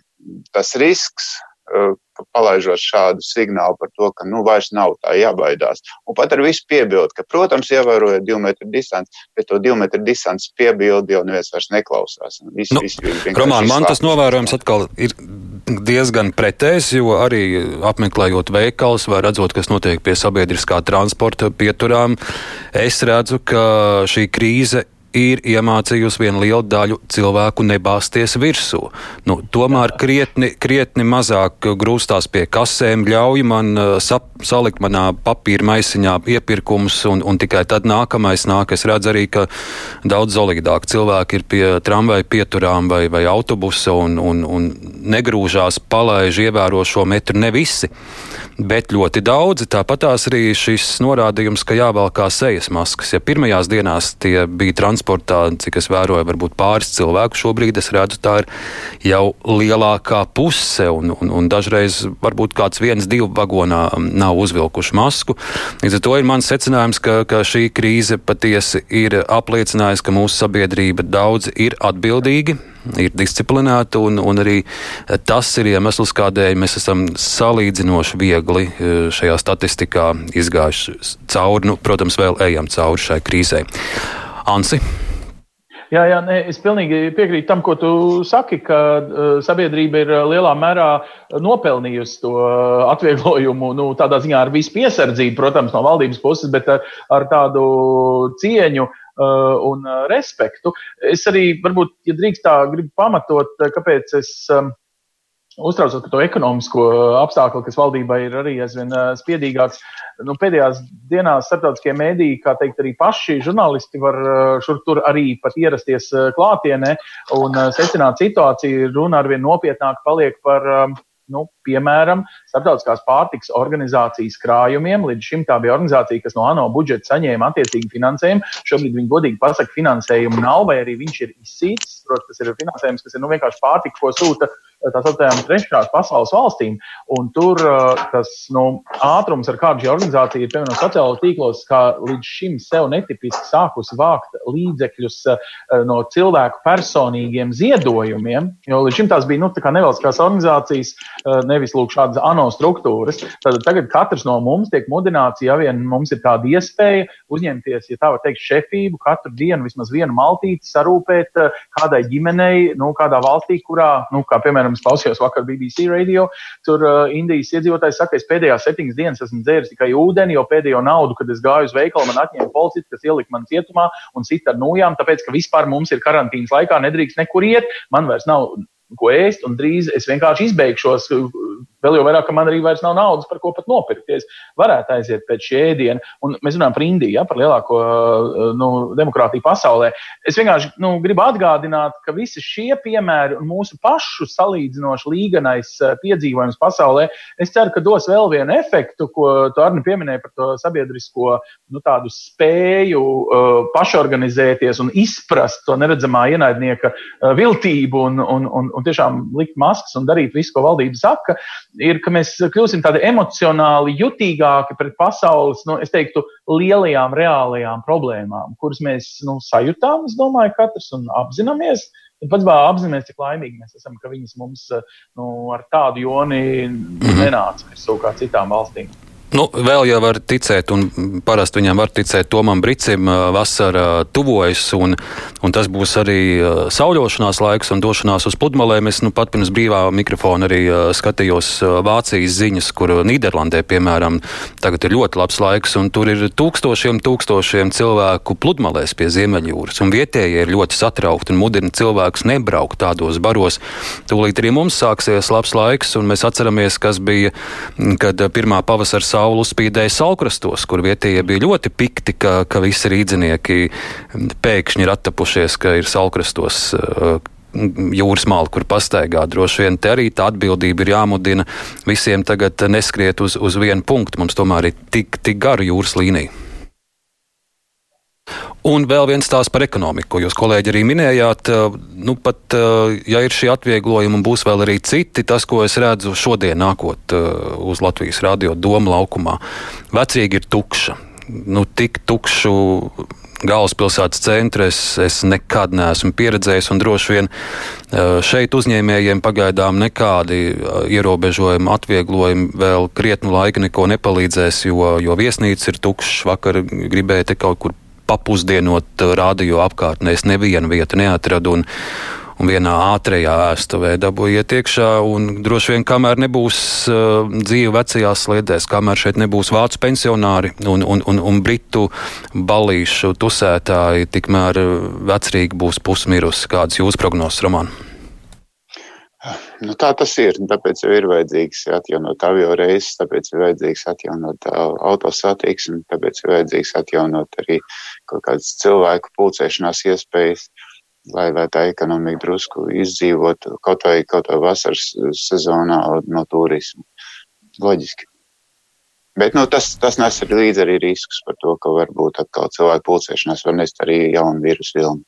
D: tas risks palaižot šādu signālu par to, ka nu vairs nav tā jābaidās. Un pat ar visu piebildu, ka, protams, ievērojot divu metru distanci, bet to divu metru distanci piebildi jau neviens vairs neklausās.
B: Visi, nu, visi Roman, man tas novērojums atkal ir diezgan pretējs, jo arī apmeklējot veikals vai redzot, kas notiek pie sabiedriskā transporta pieturām, es redzu, ka šī krīze ir iemācījusi vienu lielu daļu cilvēku nebāzties virsū. Nu, tomēr krietni, krietni mazāk grūstās pie kasēm, ļauj man uh, sap, salikt manā papīra maisiņā iepirkumus, un, un tikai tad nākamais nāk. Es redzu arī, ka daudz solidāk cilvēki ir pie tramvaja pieturām vai, vai autobusa un, un, un negrūžās, palaiž, ievēro šo metru ne visi bet ļoti daudzi. Tāpat arī šis norādījums, ka jāvelkā sejas maskas. Ja pirmajās dienās tie bija transportā, cik es vēroju, varbūt pāris cilvēku, šobrīd es redzu, tā ir jau lielākā puse, un, un, un dažreiz varbūt kāds viens, divi vagonā nav uzvilkuši masku. Līdz ar to ir mans secinājums, ka, ka šī krīze patiesi ir apliecinājusi, ka mūsu sabiedrība daudz ir atbildīgi ir disciplinēta, un, un arī tas ir iemesls, kādēļ mēs esam salīdzinoši viegli e, šajā statistikā izgājuši cauri. Nu, protams, vēl ejam cauri šai krīzē. Ansi.
E: Jā, jā nē, es pilnīgi piekrītu tam, ko tu saki, ka uh, sabiedrība ir lielā mērā nopelnījusi to atvieglojumu. Nu, tādā ziņā ar visu piesardzību, protams, no valdības puses, bet ar, ar tādu cieņu Uh, un respektu. Es arī, varbūt, ja drīkst tā, gribu pamatot, kāpēc es um, uztraucos par to ekonomisko apstākļu, kas valdībai ir arī aizvien spiedīgāks. Nu, pēdējās dienās starptautiskie mēdīji, kā teikt, arī paši žurnālisti var šur tur arī pat ierasties klātienē un secināt situāciju. Runa arvien nopietnāk paliek par um, nu, piemēram, starptautiskās pārtikas organizācijas krājumiem. Līdz šim tā bija organizācija, kas no ANO budžeta saņēma attiecīgi finansējumu. Šobrīd viņi godīgi pasaka, finansējumu nav, vai arī viņš ir izsīts. Protams, tas ir finansējums, kas ir nu, vienkārši pārtika, ko sūta tā saucamajām trešās pasaules valstīm. Tur tas nu, ātrums, ar kādu šī organizācija ir, piemēram, sociālajos tīklos, kā līdz šim sev netipiski sākusi vākt līdzekļus no cilvēku personīgiem ziedojumiem, jo līdz šim tās bija nu, tā nevalstiskās organizācijas, nevis lūk, šādas ANO struktūras. Tad tagad katrs no mums tiek mudināts, ja vien mums ir tāda iespēja uzņemties, ja tā var teikt, šefību, katru dienu vismaz vienu maltīti sarūpēt kādai ģimenei, nu, kādā valstī, kurā, nu, kā piemēram, piemēram, es klausījos vakar BBC radio, tur uh, Indijas iedzīvotājs saka, es pēdējās septiņas dienas esmu dzēris tikai ūdeni, jo pēdējo naudu, kad es gāju uz veikalu, man atņēma policisti, kas ielika man cietumā un cita ar nojām, tāpēc, ka vispār mums ir karantīnas laikā, nedrīkst nekur iet, man vairs nav ko ēst, un drīz es vienkārši izbeigšos Vēl jau vairāk, ka man arī vairs nav naudas, par ko pat nopirkties. Varētu aiziet pēc šī ēdiena. Un mēs runājam par Indiju, ja, par lielāko nu, demokrātiju pasaulē. Es vienkārši nu, gribu atgādināt, ka visi šie piemēri un mūsu pašu salīdzinoši līganais eh, piedzīvojums pasaulē, es ceru, ka dos vēl vienu efektu, ko tu arī pieminēji par to sabiedrisko nu, spēju uh, pašorganizēties un izprast to neredzamā ienaidnieka viltību un, un, un, un tiešām likt maskas un darīt visu, ko valdība saka ir, ka mēs kļūsim tādi emocionāli jutīgāki pret pasaules, nu, es teiktu, lielajām, reālajām problēmām, kuras mēs nu, sajūtām, es domāju, katrs un apzināmies. Pats vēl apzināmies, cik laimīgi mēs esam, ka viņas mums nu, ar tādu joni mhm. nenāca virsū kā citām valstīm.
B: Nu, vēl jau var ticēt, un parasti viņam var ticēt Tomam Brīsim. Vasara tuvojas, un, un tas būs arī sauļošanās laiks un došanās uz pludmalēm. Es nu, pat pirms brīvā mikrofona arī skatījos Vācijas ziņas, kur Nīderlandē, piemēram, tagad ir ļoti labs laiks, un tur ir tūkstošiem, tūkstošiem cilvēku pludmalēs pie Ziemeļjūras. Un vietējie ir ļoti satraukti un mudina cilvēkus nebraukt tādos baros. Tūlīt arī mums sāksies labs laiks, un mēs atceramies, kas bija, kad pirmā pavasara saule uzspīdēja salkrastos, kur vietējie bija ļoti pikti, ka, ka visi rīdzinieki pēkšņi ir attapušies, ka ir salkrastos uh, jūras māla, kur pastaigā. Droši vien te arī tā atbildība ir jāmudina visiem tagad neskriet uz, uz vienu punktu. Mums tomēr ir tik, tik gara jūras līnija. Un vēl viens tās par ekonomiku, ko jūs kolēģi arī minējāt. Eh, nu, pat, eh, ja ir šī atvieglojuma un būs vēl arī citi, tas, ko es redzu šodien nākot eh, uz Latvijas radio Doma laukumā, vecrīgi ir tukša. Nu, tik tukšu galvaspilsētas centra es, es nekad neesmu pieredzējis, un droši vien šeit uzņēmējiem pagaidām nekādi ierobežojumi, atvieglojumi vēl krietnu laiku neko nepalīdzēs, jo, jo viesnīca ir tukšs. Vakar gribēja te kaut kur papusdienot radio apkārtnē, es nevienu vietu neatradu. Un, un vienā ātrajā ēstuvē dabūjiet iekšā. Droši vien, kamēr nebūs uh, dzīve vecajās sliedēs, kamēr šeit nebūs vācu pensionāri un, un, un, un britu balīšu tusētāji, tikmēr uh, vecrīgi būs pusmirusi. Kādas jūsu prognozes, Roman?
D: Nu, tā tas ir. Tāpēc ir vajadzīgs atjaunot avio reises, tāpēc ir vajadzīgs atjaunot autosatiksmi, tāpēc ir vajadzīgs atjaunot arī kaut kādas cilvēku pulcēšanās iespējas. Lai, lai tā ekonomika drusku izdzīvotu kaut vai, kaut vai vasaras sezonā no turisma. Loģiski. Bet nu, tas, tas nes līdzi arī riskus par to, ka varbūt atkal cilvēku pulcēšanās var nest arī jaunu vīrusu vilni.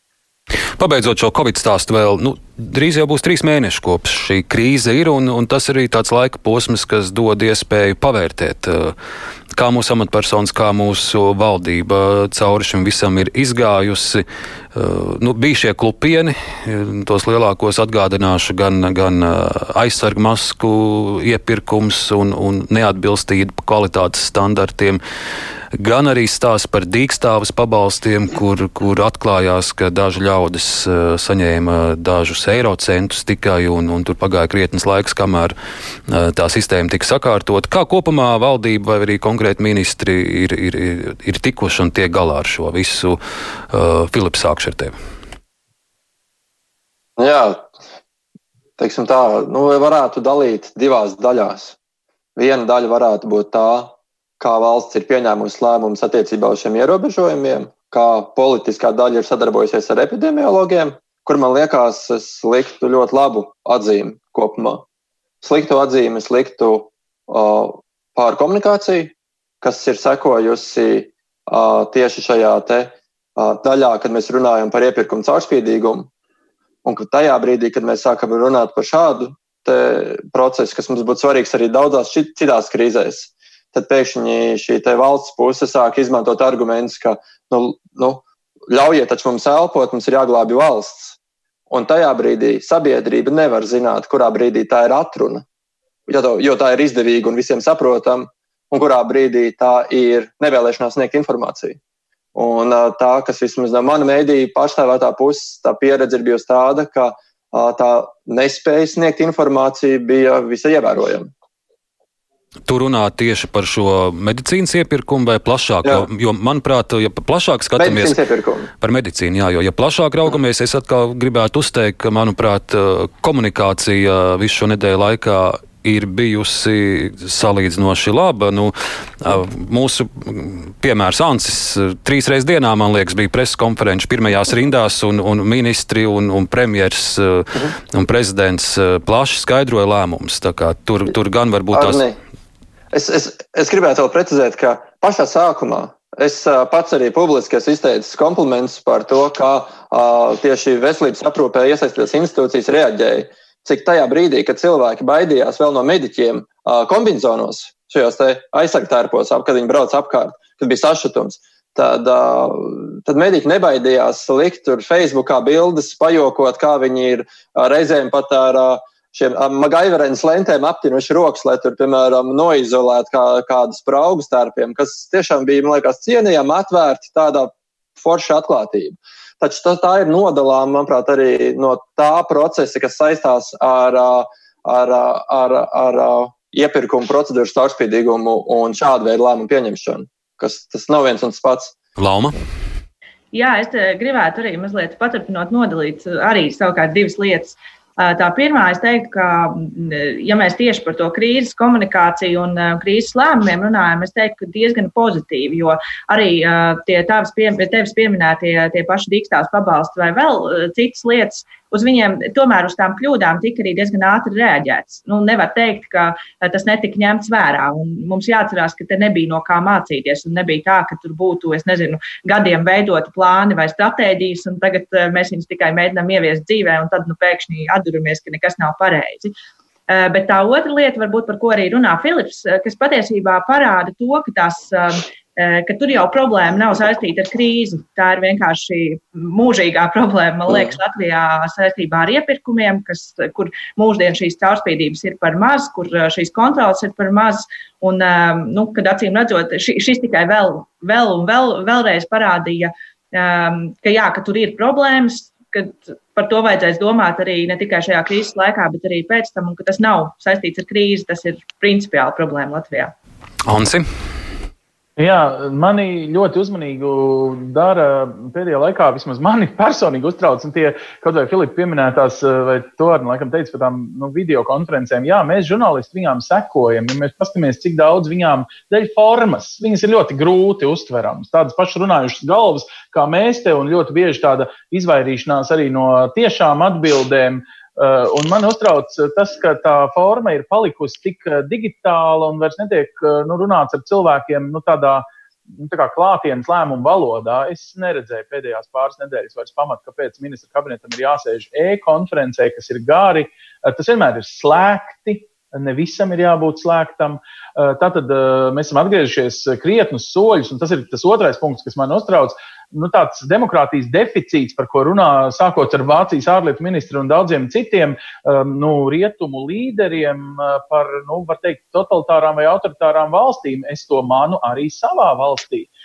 B: Pabeidzot šo Covid stāstu, vēl nu, drīz jau būs trīs mēneši kopš šī krīze ir, un, un tas arī tāds laika posms, kas dod iespēju pavērtēt, eh, kā mūsu amatpersonas, kā mūsu valdība cauri šim visam ir izgājusi. Eh, nu, bija šie klupieni, tos lielākos atgādināšu, gan, gan eh, aizsargu masku iepirkums un, un neatbilstība kvalitātes standartiem gan arī stāsts par dīkstāvas pabalstiem, kur, kur atklājās, ka daži ļaudis uh, saņēma dažus eiro centus tikai, un, un tur pagāja krietnes laiks, kamēr uh, tā sistēma tika sakārtot. Kā kopumā valdība vai arī konkrēti ministri ir, ir, ir, ir tikuši un tiek galā ar šo visu? Uh, Filips, sākšu ar tevi.
C: Jā, teiksim tā, nu, varētu dalīt divās daļās. Viena daļa varētu būt tā, kā valsts ir pieņēmusi lēmumus attiecībā uz šiem ierobežojumiem, kā politiskā daļa ir sadarbojusies ar epidemiologiem, kur man liekas, es liktu ļoti labu atzīmi kopumā. Sliktu atzīmi, sliktu uh, pār komunikāciju, kas ir sekojusi uh, tieši šajā te, uh, daļā, kad mēs runājam par iepirkumu caurspīdīgumu. Un ka tajā brīdī, kad mēs sākam runāt par šādu procesu, kas mums būtu svarīgs arī daudzās citās krīzēs, tad pēkšņi šī valsts puse sāk izmantot argumentus, ka nu, nu, ļaujiet taču mums elpot, mums ir jāglābj valsts. Un tajā brīdī sabiedrība nevar zināt, kurā brīdī tā ir atruna, jo tā ir izdevīga un visiem saprotama, un kurā brīdī tā ir nevēlēšanās sniegt informāciju. Un tā, kas vismaz no mana mēdīja pārstāvētā puses, tā pieredze ir bijusi tāda, ka tā nespēja sniegt informāciju bija visai ievērojama.
B: Tu runā tieši par šo medicīnas iepirkumu vai plašāk? Jā. Jo, jo, manuprāt, ja plašāk skatāmies par medicīnu, jā, jo, ja plašāk raugamies, es atkal gribētu uzteikt, ka, manuprāt, komunikācija visu šo nedēļu laikā ir bijusi salīdzinoši laba. Nu, mūsu piemērs Ansis trīs reizes dienā, man liekas, bija preses konferences pirmajās rindās, un, un ministri un, un premjers mhm. un prezidents plaši skaidroja lēmumus. Tur, tur gan varbūt tās.
C: Es, es, es gribētu vēl precizēt, ka pašā sākumā es pats arī publiski esmu izteicis komplimentus par to, kā uh, tieši veselības aprūpē iesaistītās institūcijas reaģēja. Cik tajā brīdī, kad cilvēki baidījās vēl no mediķiem uh, kombinācijos, šajos aizsargtērpos, kad viņi brauc apkārt, kad bija sašutums, tad, uh, tad mediķi nebaidījās likt tur Facebookā bildes, pajokot, kā viņi ir reizēm pat ar uh, šiem magaiverenes lentēm aptinuši rokas, lai tur, piemēram, noizolētu kā, kādas praugu starpiem, kas tiešām bija, man liekas, cienījami atvērti tādā forša atklātība. Taču tā, tā ir nodalāma, manuprāt, arī no tā procesa, kas saistās ar, ar, ar, ar, ar iepirkumu procedūras caurspīdīgumu un šādu veidu lēmumu pieņemšanu, kas tas nav viens un tas pats.
B: Lauma.
F: Jā, es gribētu arī mazliet paturpinot, nodalīt arī savukārt divas lietas. Uh, Tā pirmā, es teiktu, ka, ja mēs tieši par to krīzes komunikāciju un krīzes lēmumiem runājam, es teiktu, ka diezgan pozitīvi, jo arī tie tavs pie, tevis pieminētie tie paši dīkstās pabalsti vai vēl citas lietas, uz viņiem tomēr uz tām kļūdām tika arī diezgan ātri reaģēts. Nu, nevar teikt, ka eh, tas netika ņemts vērā. Un mums jāatcerās, ka te nebija no kā mācīties. Un nebija tā, ka tur būtu, es nezinu, gadiem veidoti plāni vai stratēģijas, un tagad eh, mēs viņus tikai mēģinām ieviest dzīvē, un tad nu, pēkšņi atduramies, ka nekas nav pareizi. Eh, bet tā otra lieta, varbūt, par ko arī runā Filips, kas patiesībā parāda to, ka tās ka tur jau problēma nav saistīta ar krīzi. Tā ir vienkārši mūžīgā problēma, man liekas, Latvijā saistībā ar iepirkumiem, kas, kur mūždien šīs caurspīdības ir par maz, kur šīs kontrolas ir par maz. Un, nu, kad acīm redzot, šis tikai vēl, vēl un vēl, vēlreiz parādīja, ka, jā, ka tur ir problēmas, ka par to vajadzēs domāt arī ne tikai šajā krīzes laikā, bet arī pēc tam, un ka tas nav saistīts ar krīzi, tas ir principiāli problēma Latvijā.
B: Ansi.
E: Jā, mani ļoti uzmanīgu dara pēdējā laikā, vismaz mani personīgi uztrauc, un tie kaut vai Filipa pieminētās, vai to arī laikam teica par tām nu, video konferencēm. Jā, mēs žurnālisti viņām sekojam, ja mēs paskatāmies, cik daudz viņām dēļ formas, viņas ir ļoti grūti uztveramas, tādas pašas runājušas galvas, kā mēs te, un ļoti bieži tāda izvairīšanās arī no tiešām atbildēm. Uh, un man uztrauc tas, ka tā forma ir palikusi tik uh, digitāla un vairs netiek nu, runāts ar cilvēkiem nu, tādā nu, tā klātienes lēmumu valodā. Es neredzēju pēdējās pāris nedēļas vairs pamatu, kāpēc ministra kabinetam ir jāsēž e-konferencē, kas ir gari. Tas vienmēr ir slēgti. Ne visam ir jābūt slēgtam. Tātad mēs esam atgriezušies krietnus soļus, un tas ir tas otrais punkts, kas man uztrauc nu, tāds demokrātijas deficīts, par ko runā sākot ar Vācijas ārlietu ministru un daudziem citiem um, nu, rietumu līderiem uh, par, nu, var teikt, totalitārām vai autoritārām valstīm. Es to manu arī savā valstī. Uh,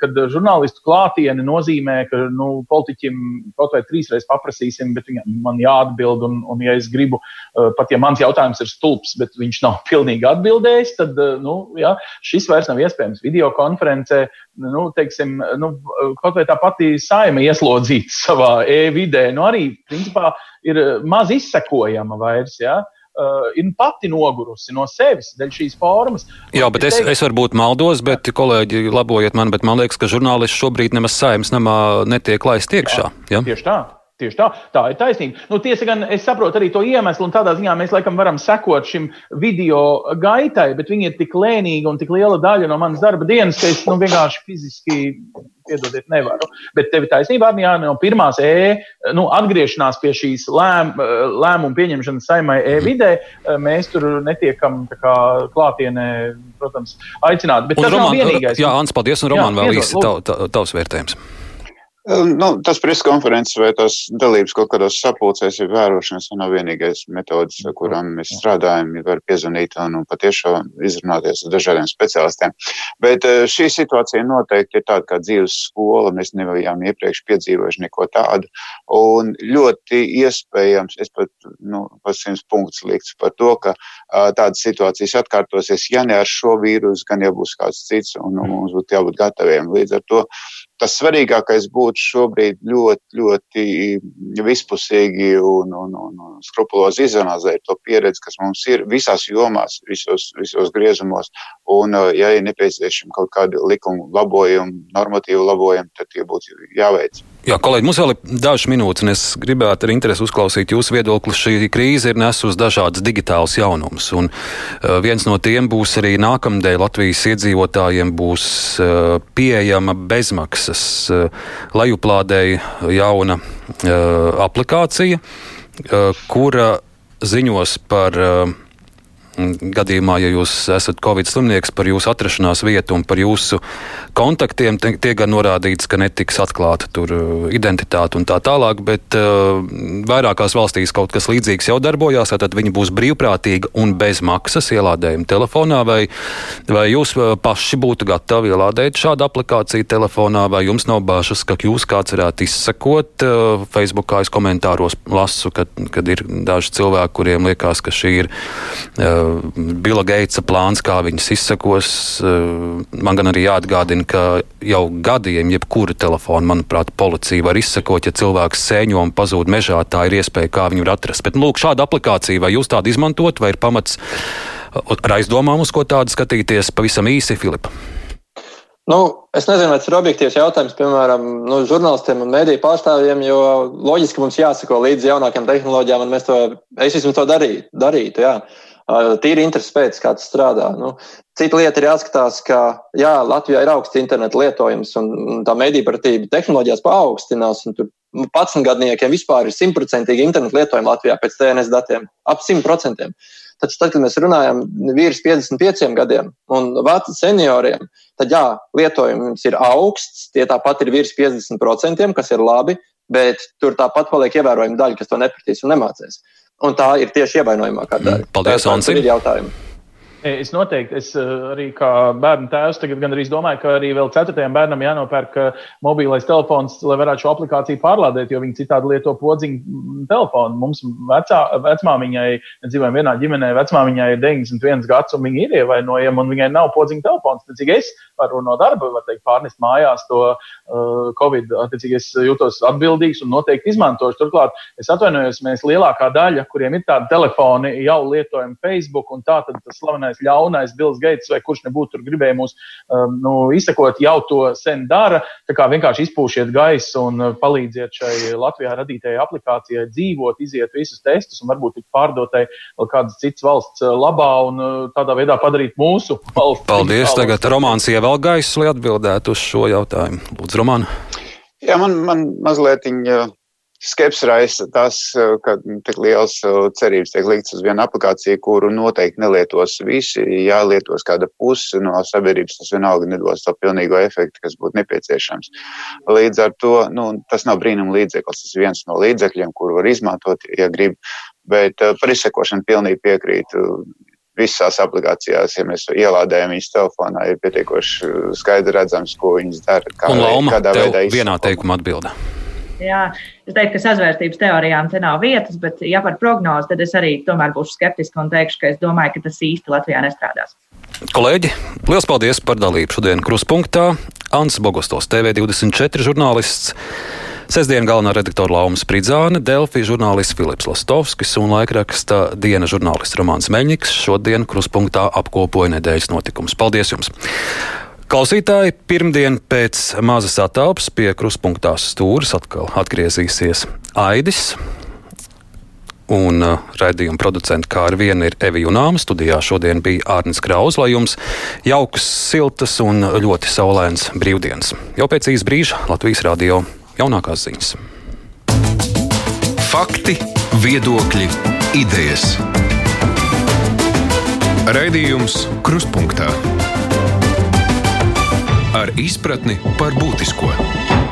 E: kad žurnālistu klātiene nozīmē, ka nu, politiķim kaut vai trīsreiz paprasīsim, bet viņam man jāatbild, un, un ja es gribu, uh, pat ja mans jautājums ir stulbs, bet viņš nav pilnīgi atbildējis, tad nu, jā, šis vairs nav iespējams videokonferencē. Nu, teiksim, nu, kaut vai tā pati saima ieslodzīta savā e-vidē, nu arī principā ir eh, maz izsekojama vairs. Ja? Uh, ir pati nogurusi no sevis dēļ šīs formas.
B: Jā, bet es, es varbūt maldos, bet kolēģi labojiet man, bet man liekas, ka žurnālisti šobrīd nemaz saimnes namā netiek laist iekšā.
E: Ja? Tieši tā. Tieši tā, tā ir taisnība. Nu, tiesa gan es saprotu arī to iemeslu, un tādā ziņā mēs laikam varam sekot šim video gaitai, bet viņi ir tik lēnīgi un tik liela daļa no manas darba dienas, ka es nu, vienkārši fiziski, piedodiet, nevaru. Bet tev ir taisnība, Arnijā, no pirmās e, nu, atgriešanās pie šīs lēm, lēmumu pieņemšanas saimai e-vidē, mēs tur netiekam kā, klātienē, protams, aicināti. Bet un tas Roman, nav vienīgais.
B: Jā, Ants, paldies, un Roman, jā, vēl īsti tav, tavs vērtējums.
D: Nu, tas preskonferences vai tās dalības kaut kādos sapulcēs ir vērošanas, nav vienīgais metods, kurām mēs strādājam, ja var piezvanīt un, un patiešām izrunāties ar dažādiem speciālistiem. Bet eh, šī situācija noteikti ir tāda kā dzīves skola, mēs nebijām iepriekš piedzīvojuši neko tādu. Un ļoti iespējams, es pat, nu, pat simts punktus likts par to, ka tādas situācijas atkārtosies, ja ne ar šo vīrusu, gan ja būs kāds cits, un, un mums būtu jābūt gataviem. Līdz ar to tas svarīgākais būtu šobrīd ļoti, ļoti vispusīgi un, un, un skrupulozi izanalizēt to pieredzi, kas mums ir visās jomās, visos, visos griezumos. Un, ja ir nepieciešami kaut kādi likuma labojumi, normatīvu labojumi, tad tie būtu jāveic.
B: Jā, kolēģi, mums vēl ir dažas minūtes, un es gribētu ar interesi uzklausīt jūsu viedokli. Šī krīze ir nesusi dažādas digitālas jaunumus, un uh, viens no tiem būs arī nākamdēļ Latvijas iedzīvotājiem būs uh, pieejama bezmaksas uh, lejuplādēja jauna aplikācija, kura ziņos par gadījumā, ja jūs esat Covid slimnieks, par jūsu atrašanās vietu un par jūsu kontaktiem, tiek gan norādīts, ka netiks atklāta tur uh, identitāte un tā tālāk, bet uh, vairākās valstīs kaut kas līdzīgs jau darbojās, tad viņi būs brīvprātīgi un bez maksas ielādējumi telefonā, vai, vai jūs uh, paši būtu gatavi ielādēt šādu aplikāciju telefonā, vai jums nav bāžas, ka jūs kāds varētu izsekot. Uh, Facebookā es komentāros lasu, kad, kad ir daži cilvēki, kuriem liekas, ka šī ir uh, Bila Geitsa plāns, kā viņas izsakos. Eh, man gan arī jāatgādina, ka jau gadiem jebkuru telefonu, manuprāt, policija var izsakot, ja cilvēks sēņo un pazūd mežā, tā ir iespēja, kā viņu var atrast. Bet, nu, lūk, šāda aplikācija, vai jūs tādu izmantot, vai ir pamats ar aizdomām uz ko tādu skatīties pavisam īsi, Filipa?
C: Nu, es nezinu, vai tas ir objektīvs jautājums, piemēram, nu, žurnālistiem un mēdīju pārstāvjiem, jo loģiski mums jāsako līdzi jaunākajām tehnoloģijām, un mēs to, es vismaz to darītu. darītu jā. Tīri interesi pēc, kā tas strādā. Nu, cita lieta ir jāskatās, ka jā, Latvijā ir augsts interneta lietojums un tā mediju pratība tehnoloģijās paaugstinās, tur 11 gadniekiem vispār ir simtprocentīgi internetu lietojuma Latvijā pēc TNS datiem - ap 100%. Taču tad, kad mēs runājam virs 55 gadiem un veciem senioriem, tad jā, lietojums ir augsts, tie tāpat ir virs 50%, kas ir labi, bet tur tāpat paliek ievērojama daļa, kas to nepratīs un nemācīs. Un tā ir tieši ievainojamākā daļa.
B: Paldies, Ansi!
E: Es noteikti, es eh, arī kā bērnu tēvs, tagad gan arī domāju, ka arī vēl ceturtajam bērnam jānopērk eh, mobilais telefons, lai varētu šo aplikāciju pārlādēt, jo viņi citādi lieto podziņu mm, telefonu. Mums vecā, vecmāmiņai, dzīvojam vienā ģimenē, vecmāmiņai ir 91 gads, un viņa ir ievainojama, un viņai nav podziņu telefons. Tad, cik es varu no darba, var teikt, pārnest mājās to uh, Covid, attiecīgi es jūtos atbildīgs un noteikti izmantošu. Turklāt es atvainojos, mēs lielākā daļa, kuriem ir tādi telefoni, jau lietojam Facebook, un tā tad tas slavenais galvenais ļaunais Bills Gates vai kurš nebūtu tur gribēja mūs um, nu, izsekot, jau to sen dara. Tā kā vienkārši izpūšiet gaisu un uh, palīdziet šai Latvijā radītajai aplikācijai dzīvot, iziet visus testus un varbūt tik pārdotai vēl kādas citas valsts uh, labā un uh, tādā veidā padarīt mūsu valsts.
B: Paldies! Tagad Romāns ievēl gaisu, lai atbildētu uz šo jautājumu. Lūdzu, Romāna!
D: Jā, man, man mazliet skepsi raisa tas, eh, ka tik liels eh, cerības tiek likts uz vienu aplikāciju, kuru noteikti nelietos visi. Ja lietos kāda puse no sabiedrības, tas vienalga nedos to pilnīgo efektu, kas būtu nepieciešams. Līdz ar to nu, tas nav brīnuma līdzeklis. Tas ir viens no līdzekļiem, kuru var izmantot, ja grib. Bet eh, par izsekošanu pilnīgi piekrītu visās aplikācijās, ja mēs ielādējam viņas telefonā, ir pietiekoši skaidri redzams, ko viņas dara.
B: Kā, Un Lauma, kādā veidā izsako. vienā teikumā atbildē.
F: Jā, es teiktu, ka sazvērstības teorijām te nav vietas, bet, ja par prognozi, tad es arī tomēr būšu skeptiska un teikšu, ka es domāju, ka tas īsti Latvijā nestrādās.
B: Kolēģi, liels paldies par dalību šodien Kruspunkta. Ants Bogostovs, TV24 žurnālists. Sestdien galvenā redaktora Lauma Spridzāne, Delfī žurnālists Filips Lastovskis un laikraksta diena žurnālists Romāns Meļņiks šodien Kruspunktā apkopoja nedēļas notikumus. Paldies jums! Klausītāji, pirmdien pēc mazas atelpas pie kruspunktā stūres atkal atgriezīsies Aidis. Un uh, raidījuma producents kā ar vienu ir Evija Unāma. Studijā šodien bija Ārnis Kraus, lai jums jaukas, siltas un ļoti saulēnas brīvdienas. Jau pēc īsa brīža Latvijas radio jaunākās ziņas.
A: Fakti, viedokļi, idejas. Raidījums Krustpunktā ar izpratni par būtisko.